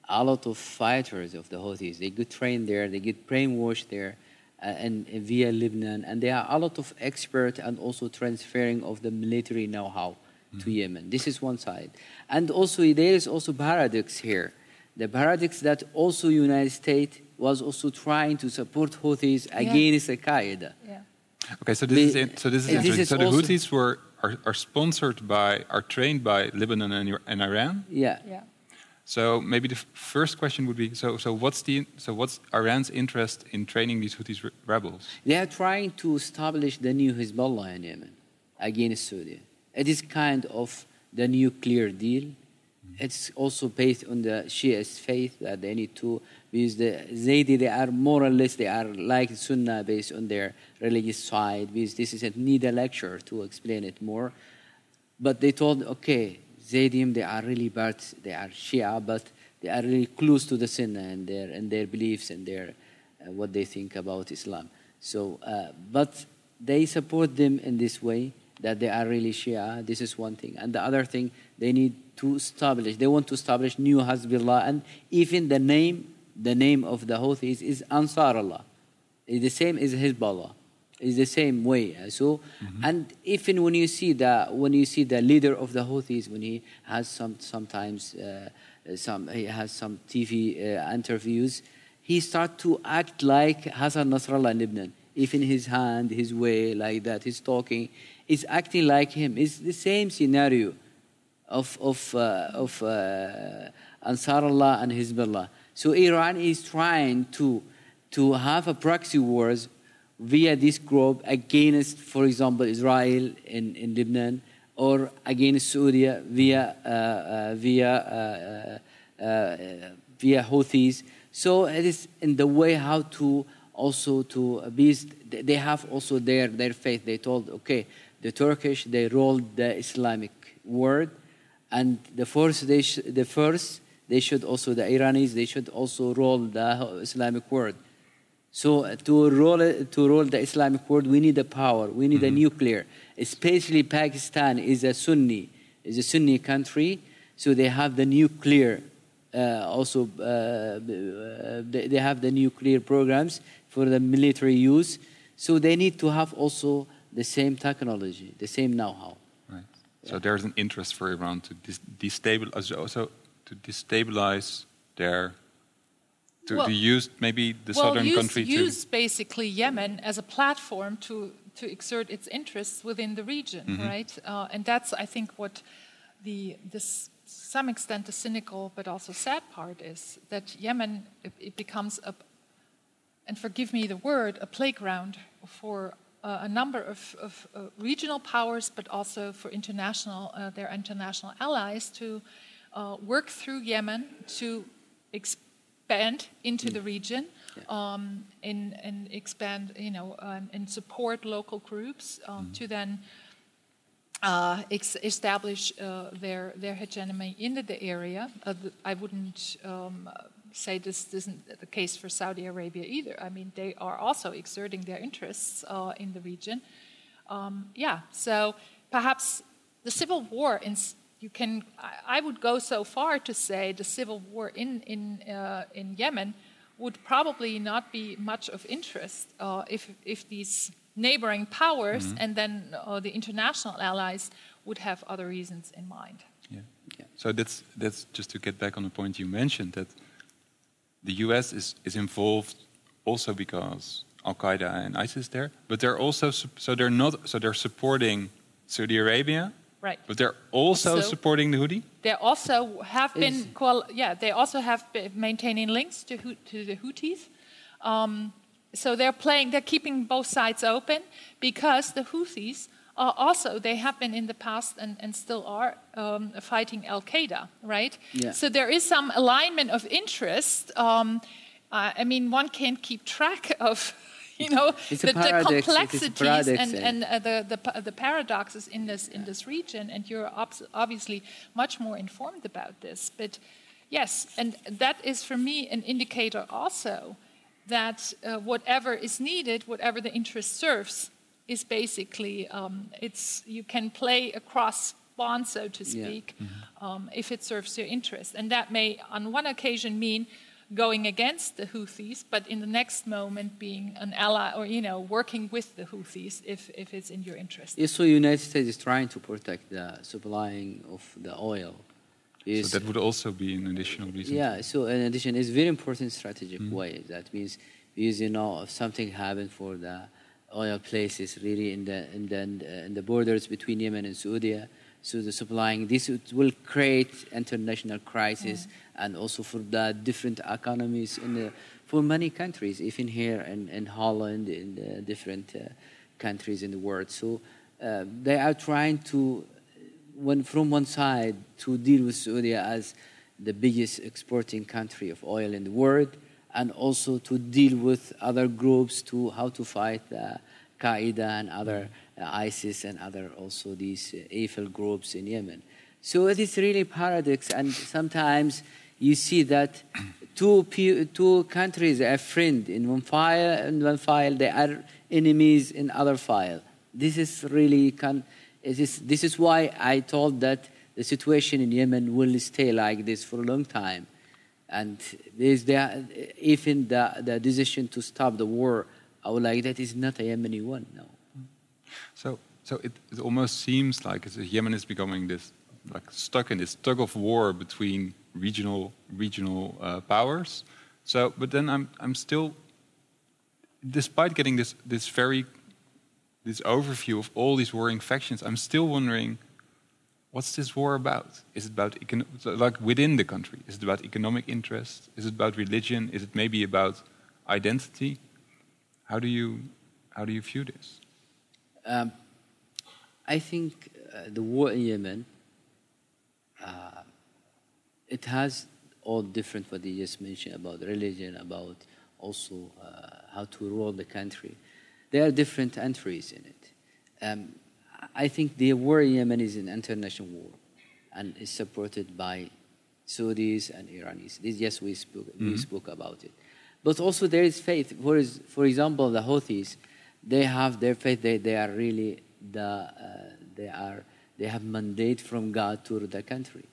a lot of fighters of the Houthis. They get trained there, they get brainwashed there, uh, and, and via Lebanon, and there are a lot of expert and also transferring of the military know-how to Yemen. This is one side, and also there is also paradox here. The paradox that also United States was also trying to support Houthis against Al Qaeda. Yeah. Okay, so this The- is in, so this is uh, this interesting. is so the Houthis were are, are sponsored by, are trained by Lebanon and, and Iran. Yeah. Yeah. So maybe the f- first question would be: So, so what's the so what's Iran's interest in training these Houthi re- rebels? They are trying to establish the new Hezbollah in Yemen against Saudi. It is kind of the nuclear deal. It's also based on the Shia's faith that they need to because the Zaydi they are more or less they are like Sunnah based on their religious side. Because this is a need a lecture to explain it more. But they told, okay, Zaydim, they are really bad, they are Shia, but they are really close to the Sunnah and their, and their beliefs and their, uh, what they think about Islam. So, uh, but they support them in this way that they are really Shia. This is one thing. And the other thing, they need to establish, they want to establish new Hezbollah. And even the name, the name of the Houthis is Ansar Allah. It's the same as Hezbollah. It's the same way. Uh, So, and even when you see the when you see the leader of the Houthis, when he has some sometimes uh, some he has some TV uh, interviews, he start to act like Hassan Nasrallah in Lebanon. Even his hand, his way, like that, he's talking, is acting like him. It's the same scenario of of uh, of uh, Ansar Allah and Hezbollah. So Iran is trying to to have a proxy wars via this group against, for example, Israel in, in Lebanon or against Saudi via uh, uh, via uh, uh, via Houthis. So it is in the way how to also to be. They have also their their faith. They told okay, the Turkish they rolled the Islamic word, and the first they sh- the first they should also the Iranis they should also roll the Islamic world. So uh, to roll to roll the Islamic world, we need the power. We need a nuclear. Especially Pakistan is a Sunni, is a Sunni country, so they have the nuclear. Uh, also, uh, they they have the nuclear programs for the military use. So they need to have also the same technology, the same know-how. So there's an interest for Iran to destabilize, also to destabilize their, to, Well- to use maybe the well, southern use, country use basically Yemen as a platform to, to exert its interests within the region, Mm-hmm. right? Uh, and that's, I think, what the this some extent the cynical but also sad part is that Yemen it, it becomes a, and forgive me the word, a playground for uh, a number of, of uh, regional powers, but also for international uh, their international allies to uh, work through Yemen to expand into the region um, and, and expand, you know, um, and support local groups um, to then uh, ex- establish uh, their their hegemony in the, the area. Uh, the, I wouldn't um, say this isn't the case for Saudi Arabia either. I mean, they are also exerting their interests uh, in the region. Um, yeah, so perhaps the civil war in you can. I, I would go so far to say the civil war in in uh, in Yemen would probably not be much of interest uh, if if these neighboring powers and then uh, the international allies would have other reasons in mind. Yeah. So that's that's just to get back on the point you mentioned that the U.S. is is involved also because Al Qaeda and ISIS there, but they're also so they're not so they're supporting Saudi Arabia, Right. but they're also Also- supporting the Houthi. They also have been Is- qual- yeah. They also have been maintaining links to Hou- to the Houthis. Um, so they're playing. They're keeping both sides open because the Houthis are also they have been in the past and, and still are um, fighting Al Qaeda, right? Yeah. So there is some alignment of interest. Um, uh, I mean, one can't keep track of. You know the, the paradox, it is a complexities and, and uh, the, the, the paradoxes in this in this region, and you're obviously much more informed about this. But yes, and that is for me an indicator also that uh, whatever is needed, whatever the interest serves, is basically um, it's you can play across bonds, so to Yeah. speak, um, if it serves your interest, and that may on one occasion mean going against the Houthis, but in the next moment being an ally or you know working with the Houthis if, if it's in your interest. Yeah, so United States is trying to protect the supplying of the oil. Is- So that would also be an additional reason. yeah, so in addition, it's very important strategic way. That means because you know if something happened for the oil places really in the, in the, in the borders between Yemen and Saudi. So the supplying this will create international crisis and also for the different economies in the, for many countries, even here in, in Holland, in the different uh, countries in the world. So uh, they are trying to, when, from one side, to deal with Saudi as the biggest exporting country of oil in the world, and also to deal with other groups to how to fight uh, Qaeda and other uh, ISIS and other also these uh, evil groups in Yemen. So it is really paradox, and sometimes you see that two two countries are friends in one file, in one file they are enemies in other file. This is really can. This, this is why I told that the situation in Yemen will stay like this for a long time. And there's the, even the, the decision to stop the war, I would like that is not a Yemeni one, no. So, so it, it almost seems like Yemen is becoming this, like stuck in this tug of war between regional regional uh, powers. So, but then I'm I'm still, despite getting this this very this overview of all these warring factions, I'm still wondering what's this war about? Is it about like within the country? Is it about economic interest? Is it about religion? Is it maybe about identity? How do you how do you view this? Um, I think uh, the war in Yemen uh, it has all different what you just mentioned about religion, about also uh, how to rule the country. There are different entries in it. Um, I think the war in Yemen is an international war and is supported by Saudis and Iranis. This, yes, we spoke, mm-hmm. we spoke about it. But also there is faith. For, for example, the Houthis, they have their faith. They, they are really the, uh, they are they have mandate from God to rule the country.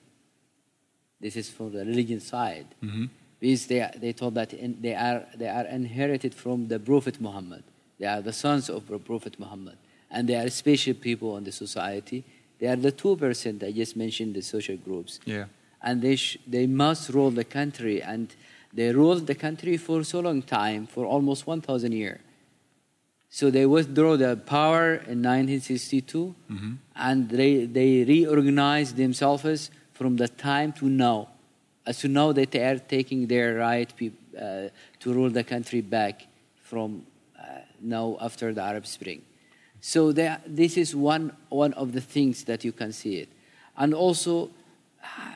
This is for the religion side. Mm-hmm. Because they, they told that in, they, are, they are inherited from the Prophet Muhammad. They are the sons of the Prophet Muhammad and they are special people in the society. They are the 2% I just mentioned, the social groups. Yeah. And they, sh- they must rule the country, and they ruled the country for so long time, for almost 1,000 years. So they withdrew the power in 1962, mm-hmm. and they, they reorganized themselves from the time to now. As to now that they are taking their right uh, to rule the country back from uh, now after the Arab Spring. So there, this is one, one of the things that you can see it. And also,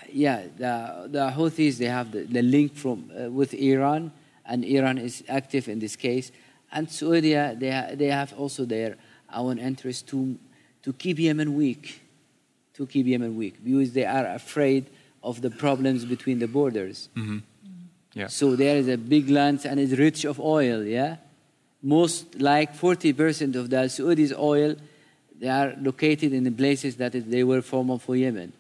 yeah, the, the Houthis, they have the, the link from, uh, with Iran, and Iran is active in this case. And Saudi, they, ha, they have also their own interest to, to keep Yemen weak, to keep Yemen weak, because they are afraid of the problems between the borders. Mm-hmm. Yeah. So there is a big land and it's rich of oil, yeah? Most like 40% of the Saudi's oil, they are located in the places that they were former for Yemen.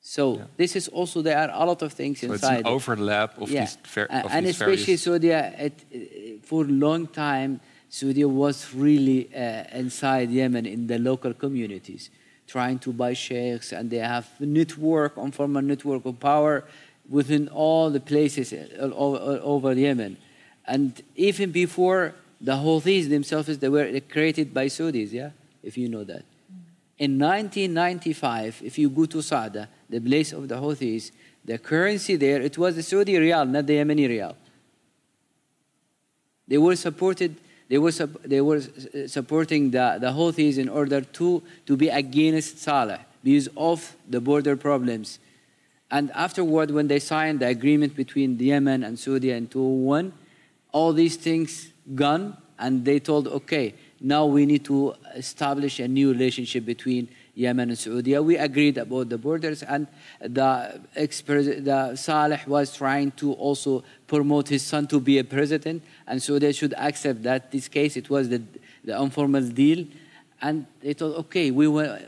So yeah. this is also there are a lot of things so inside. It's an overlap of yeah. these, ver- of and these especially various... Saudi, uh, it, uh, for a long time, Saudi was really uh, inside Yemen in the local communities, trying to buy sheikhs, and they have network, informal network of power within all the places uh, all, all, all over Yemen. And even before the Houthis themselves, they were created by Saudis, yeah? If you know that. In 1995, if you go to Saada, the place of the Houthis, the currency there, it was the Saudi riyal, not the Yemeni riyal. They were supported, they were, they were uh, supporting the, the Houthis in order to, to be against Saleh because of the border problems. And afterward, when they signed the agreement between Yemen and Saudi in 2001, all these things gone, and they told, okay, now we need to establish a new relationship between Yemen and Saudi. We agreed about the borders, and the, the Saleh was trying to also promote his son to be a president, and so they should accept that. This case, it was the, the informal deal, and they told, okay, we were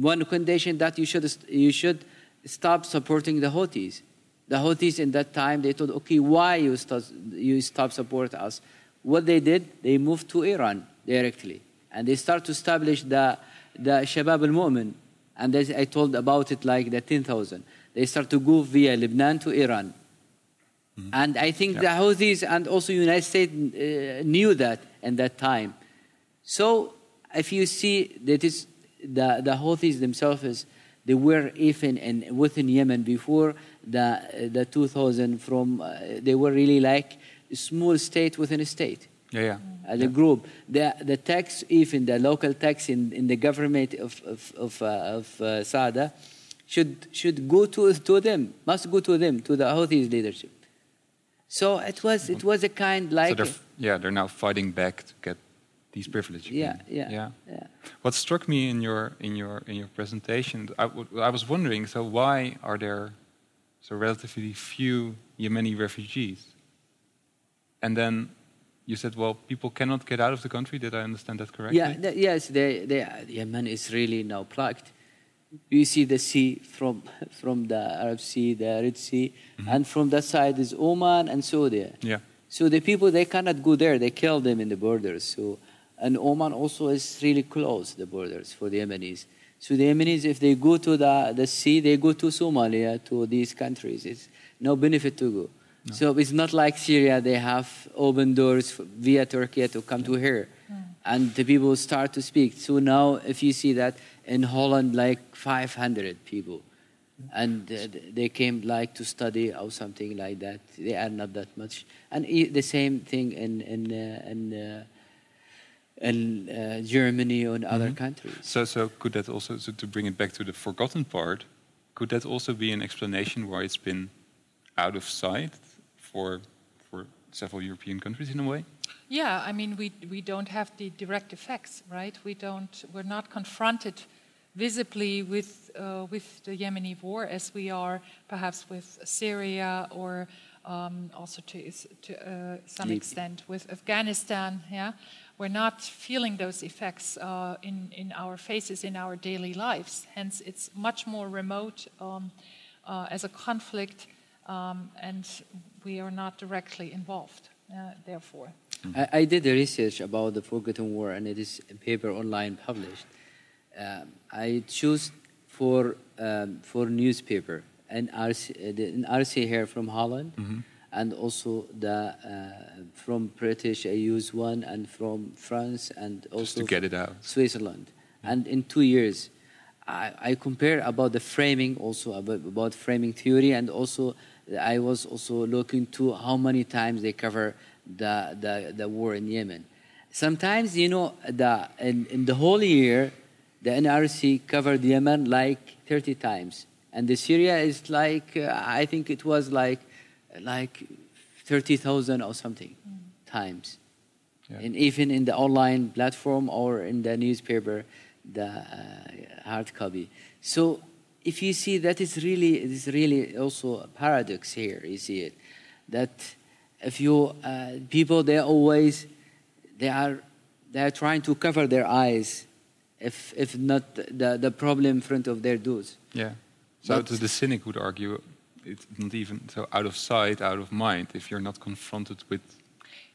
one condition that you should you should stop supporting the Houthis. The Houthis in that time, they told, okay, why you stop, you stop support us? What they did, they moved to Iran directly. And they start to establish the, the Shabab al-Mu'min. And as I told about it like the 10,000. They start to go via Lebanon to Iran. Mm-hmm. And I think yeah. the Houthis and also United States uh, knew that in that time. So if you see that is the, the Houthis themselves, they were even in, within Yemen before the, the 2000 from, uh, they were really like a small state within a state. Yeah, yeah. As a group, the the tax, even the local tax in, in the government of of of, uh, of uh, Saada, should should go to to them, must go to them, to the Houthis leadership. So it was it was a kind So like they're, yeah, they're now fighting back to get these privileges. yeah, yeah yeah. yeah What struck me in your in your in your presentation, I, w- I was wondering. So why are there so relatively few Yemeni refugees? And then you said, well, people cannot get out of the country. Did I understand that correctly? Yeah, th- yes, they, they, Yemen is really now plugged. You see the sea from, from the Arab Sea, the Red Sea, mm-hmm. and from that side is Oman and Saudi. Yeah. So the people, they cannot go there. They kill them in the borders. So, and Oman also is really close, the borders for the Yemenis. So the Yemenis, if they go to the, the sea, they go to Somalia, to these countries. It's no benefit to go. So it's not like Syria, they have open doors via Turkey to come to here. And the people start to speak. So now, if you see that in Holland, like 500 people, and uh, they came like to study or something like that. They are not that much. And the same thing in, in, uh, in, uh, in uh, Germany or in other countries. So, so could that also, so to bring it back to the forgotten part, could that also be an explanation why it's been out of sight for for several European countries in a way? Yeah, I mean, we, we don't have the direct effects, right? We don't, we're not confronted visibly with, uh, with the Yemeni war as we are perhaps with Syria or um, also to, to uh, some extent with Afghanistan. Yeah, we're not feeling those effects uh, in, in our faces, in our daily lives. Hence, it's much more remote um, uh, as a conflict, um, and we are not directly involved, uh, therefore. I, I did a research about the Forgotten War, and it is a paper online published. Um, I choose for um, for newspaper NRC, uh, the NRC here from Holland, and also the uh, from British I use one, and from France, and also to get it out. Switzerland. And in two years, I, I compare about the framing also about, about framing theory, and also I was also looking to how many times they cover the, the, the war in Yemen. Sometimes, you know, the, in, in the whole year, the NRC covered Yemen like 30 times. And the Syria is like, uh, I think it was like, like 30,000 or something times. Yeah. And even in the online platform or in the newspaper, the uh, hard copy. So if you see that is really, it is really also a paradox here, you see it. That if you, uh, people, they always, they are, they are trying to cover their eyes if, if not the, the problem in front of their doors. Yeah. So But- the, the cynic would argue it's not even so out of sight, out of mind if you're not confronted with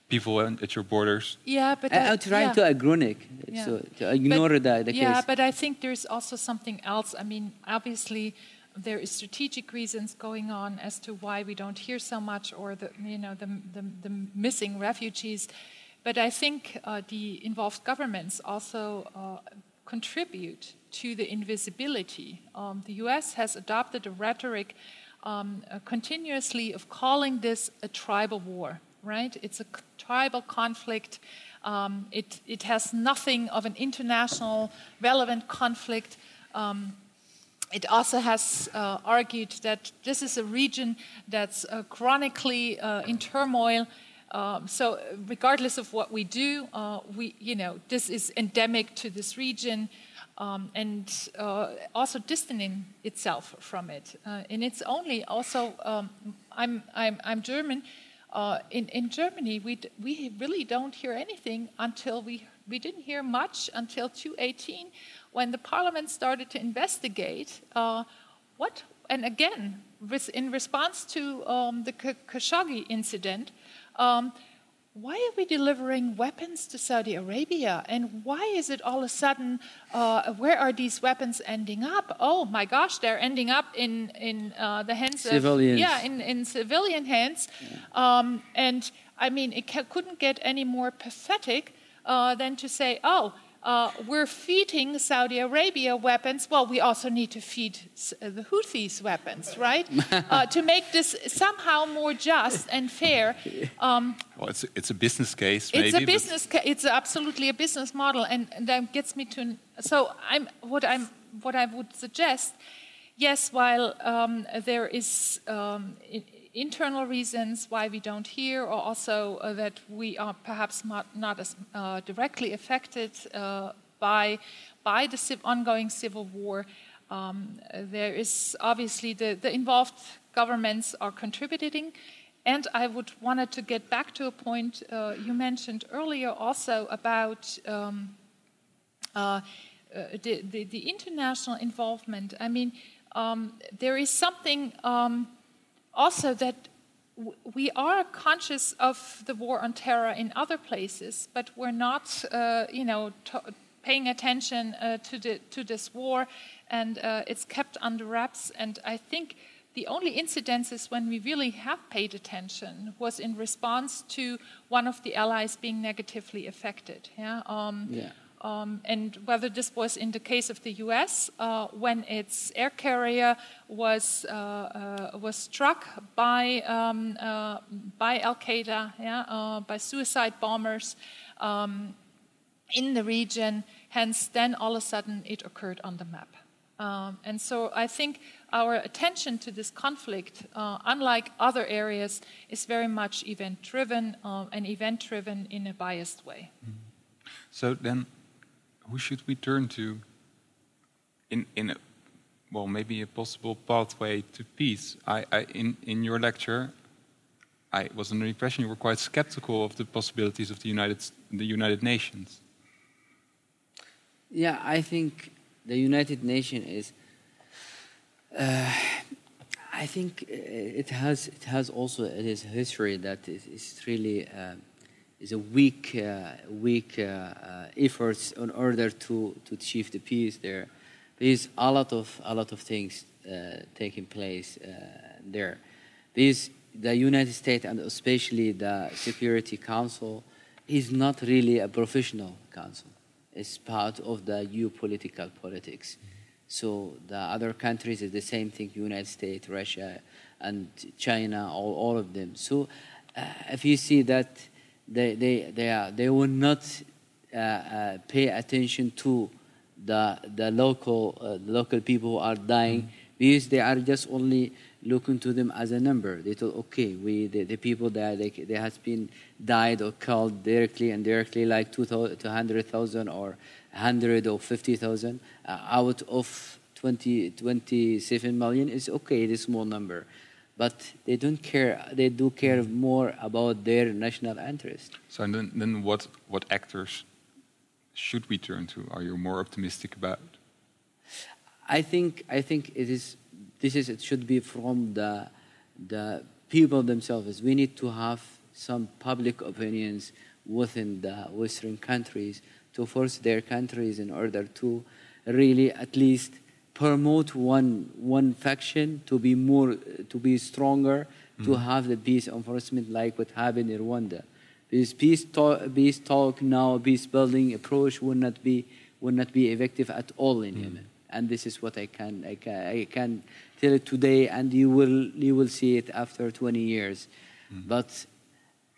people at at your borders. Yeah, but I, that- I'm trying yeah. to ironic, Yeah. so to ignore But- the, the yeah, case. but I think there's also something else. I mean, obviously, there is strategic reasons going on as to why we don't hear so much, or the you know the the, the missing refugees. But I think uh, the involved governments also uh, contribute to the invisibility. Um, the U.S. has adopted a rhetoric um, uh, continuously of calling this a tribal war. Right? It's a tribal conflict. Um, it, it has nothing of an international relevant conflict. Um, it also has uh, argued that this is a region that's uh, chronically uh, in turmoil. Um, so, regardless of what we do, uh, we, you know, this is endemic to this region, um, and uh, also distancing itself from it. Uh, and it's only also, um, I'm, I'm, I'm German. Uh, in, in Germany, we, d- we really don't hear anything until we, we didn't hear much until 2018 when the parliament started to investigate uh, what, and again, res- in response to um, the Khashoggi incident, um, why are we delivering weapons to Saudi Arabia? And why is it all of a sudden, uh, where are these weapons ending up? Oh my gosh, they're ending up in, in uh, the hands Civilians. of. Yeah, in, in civilian hands. Um, and I mean, it ca- couldn't get any more pathetic uh, than to say, oh, uh, we're feeding Saudi Arabia weapons. Well, we also need to feed uh, the Houthis weapons, right? uh, to make this somehow more just and fair. Um, well, it's a, it's a business case. Maybe, it's a business. Ca- it's absolutely a business model, and, and that gets me to. So I'm what I'm what I would suggest. Yes, while um, there is. Um, internal reasons why we don't hear, or also uh, that we are perhaps not, not as uh, directly affected uh, by, by the civ- ongoing civil war. Um, there is obviously the, the involved governments are contributing. And I would wanted to get back to a point uh, you mentioned earlier also about um, uh, the, the, the, international involvement. I mean, um, there is something um, also that we are conscious of the war on terror in other places, but we're not, uh, you know, paying attention uh, to, the, to this war, and uh, it's kept under wraps. And I think the only incidences when we really have paid attention was in response to one of the allies being negatively affected. Yeah. Um, yeah. Um, and whether this was in the case of the U.S. Uh, when its air carrier was uh, uh, was struck by um, uh, by Al Qaeda, yeah, uh, by suicide bombers um, in the region. Hence, then all of a sudden it occurred on the map. Um, and so I think our attention to this conflict, uh, unlike other areas, is very much event driven and event driven in a biased way. Mm-hmm. So then who should we turn to in, in a, well, maybe a possible pathway to peace? I, I, in, in your lecture, I was under the impression you were quite skeptical of the possibilities of the United, the United Nations. Yeah, I think the United Nations is. Uh, I think it has it has also it is history that is, is really uh, is a weak, uh, weak uh, uh, efforts in order to, to achieve the peace there. There's a lot of, a lot of things taking place there. There's the United States and especially the Security Council is not really a professional council. It's part of the geopolitical politics. So the other countries is the same thing: United States, Russia, and China, all, all of them. So uh, if you see that they, they, they, are, they will not uh, uh, pay attention to the, the, local, uh, local people who are dying mm-hmm. because they are just only looking to them as a number. They thought, okay, we, the, the people that they, they has been died or killed directly and directly like 200,000 or 100 or 50,000 uh, out of 20, 27 million is okay, it's small number but they don't care. They do care more about their national interest. So then, then what what actors should we turn to? Are you more optimistic about? I think I think it is. This is it should be from the the people themselves. We need to have some public opinions within the Western countries to force their countries in order to really at least promote one one faction to be more to be stronger mm-hmm. to have the peace enforcement like what happened in Rwanda. This peace talk, peace talk now, peace building approach will not be will not be effective at all in mm-hmm. Yemen. And this is what I can, I can I can tell it today, and you will you will see it after 20 years. Mm-hmm. But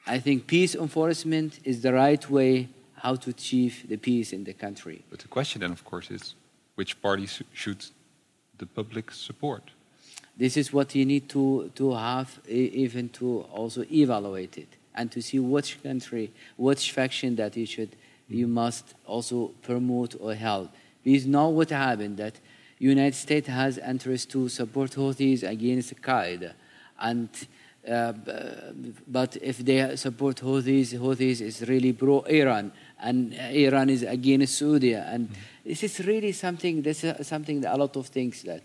I think peace enforcement is the right way how to achieve the peace in the country. But the question then, of course, is which parties should the public support? This is what you need to, to have, even to also evaluate it and to see which country, which faction that you should, you must also promote or help. Because now what happened that United States has interest to support Houthis against Qaeda, and uh, but if they support Houthis, Houthis is really pro-Iran, and Iran is against Saudi, and mm-hmm this is really something. This is something that a lot of things that.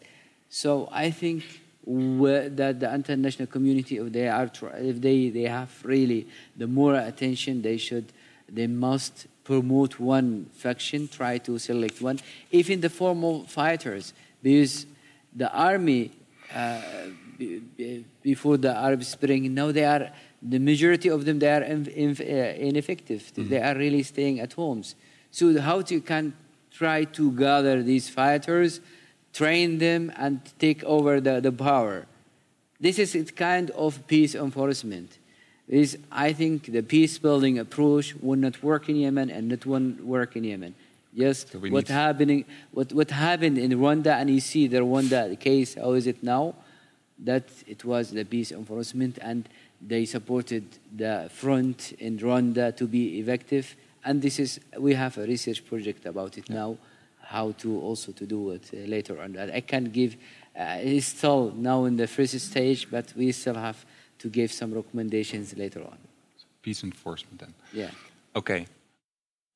So I think that the international community, if they are, if they they have really the more attention, they should, they must promote one faction, try to select one, even the formal fighters, because the army. Uh, before the Arab Spring. Now they are the majority of them they are uh, ineffective. Mm. They are really staying at homes. So how to can try to gather these fighters, train them, and take over the, the power. This is a kind of peace enforcement. Is I think the peace building approach will not work in Yemen and not one work in Yemen. Just so what happening what, what happened in Rwanda and you see the Rwanda case, how is it now? That it was the peace enforcement and they supported the front in Rwanda to be effective. And this is we have a research project about it yeah. now, how to also to do it uh, later on. I can't give uh, it's still now in the first stage, but we still have to give some recommendations later on. Peace enforcement then. Yeah. Okay.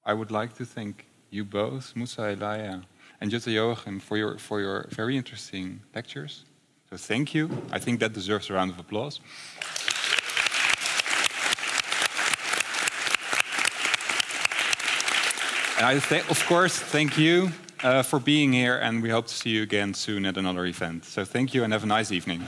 I would like to thank you both, Moosa Elayah and Jutta Joachim, for your, for your very interesting lectures. So thank you. I think that deserves a round of applause. And I, of course, thank you uh, for being here, and we hope to see you again soon at another event. So thank you and have a nice evening.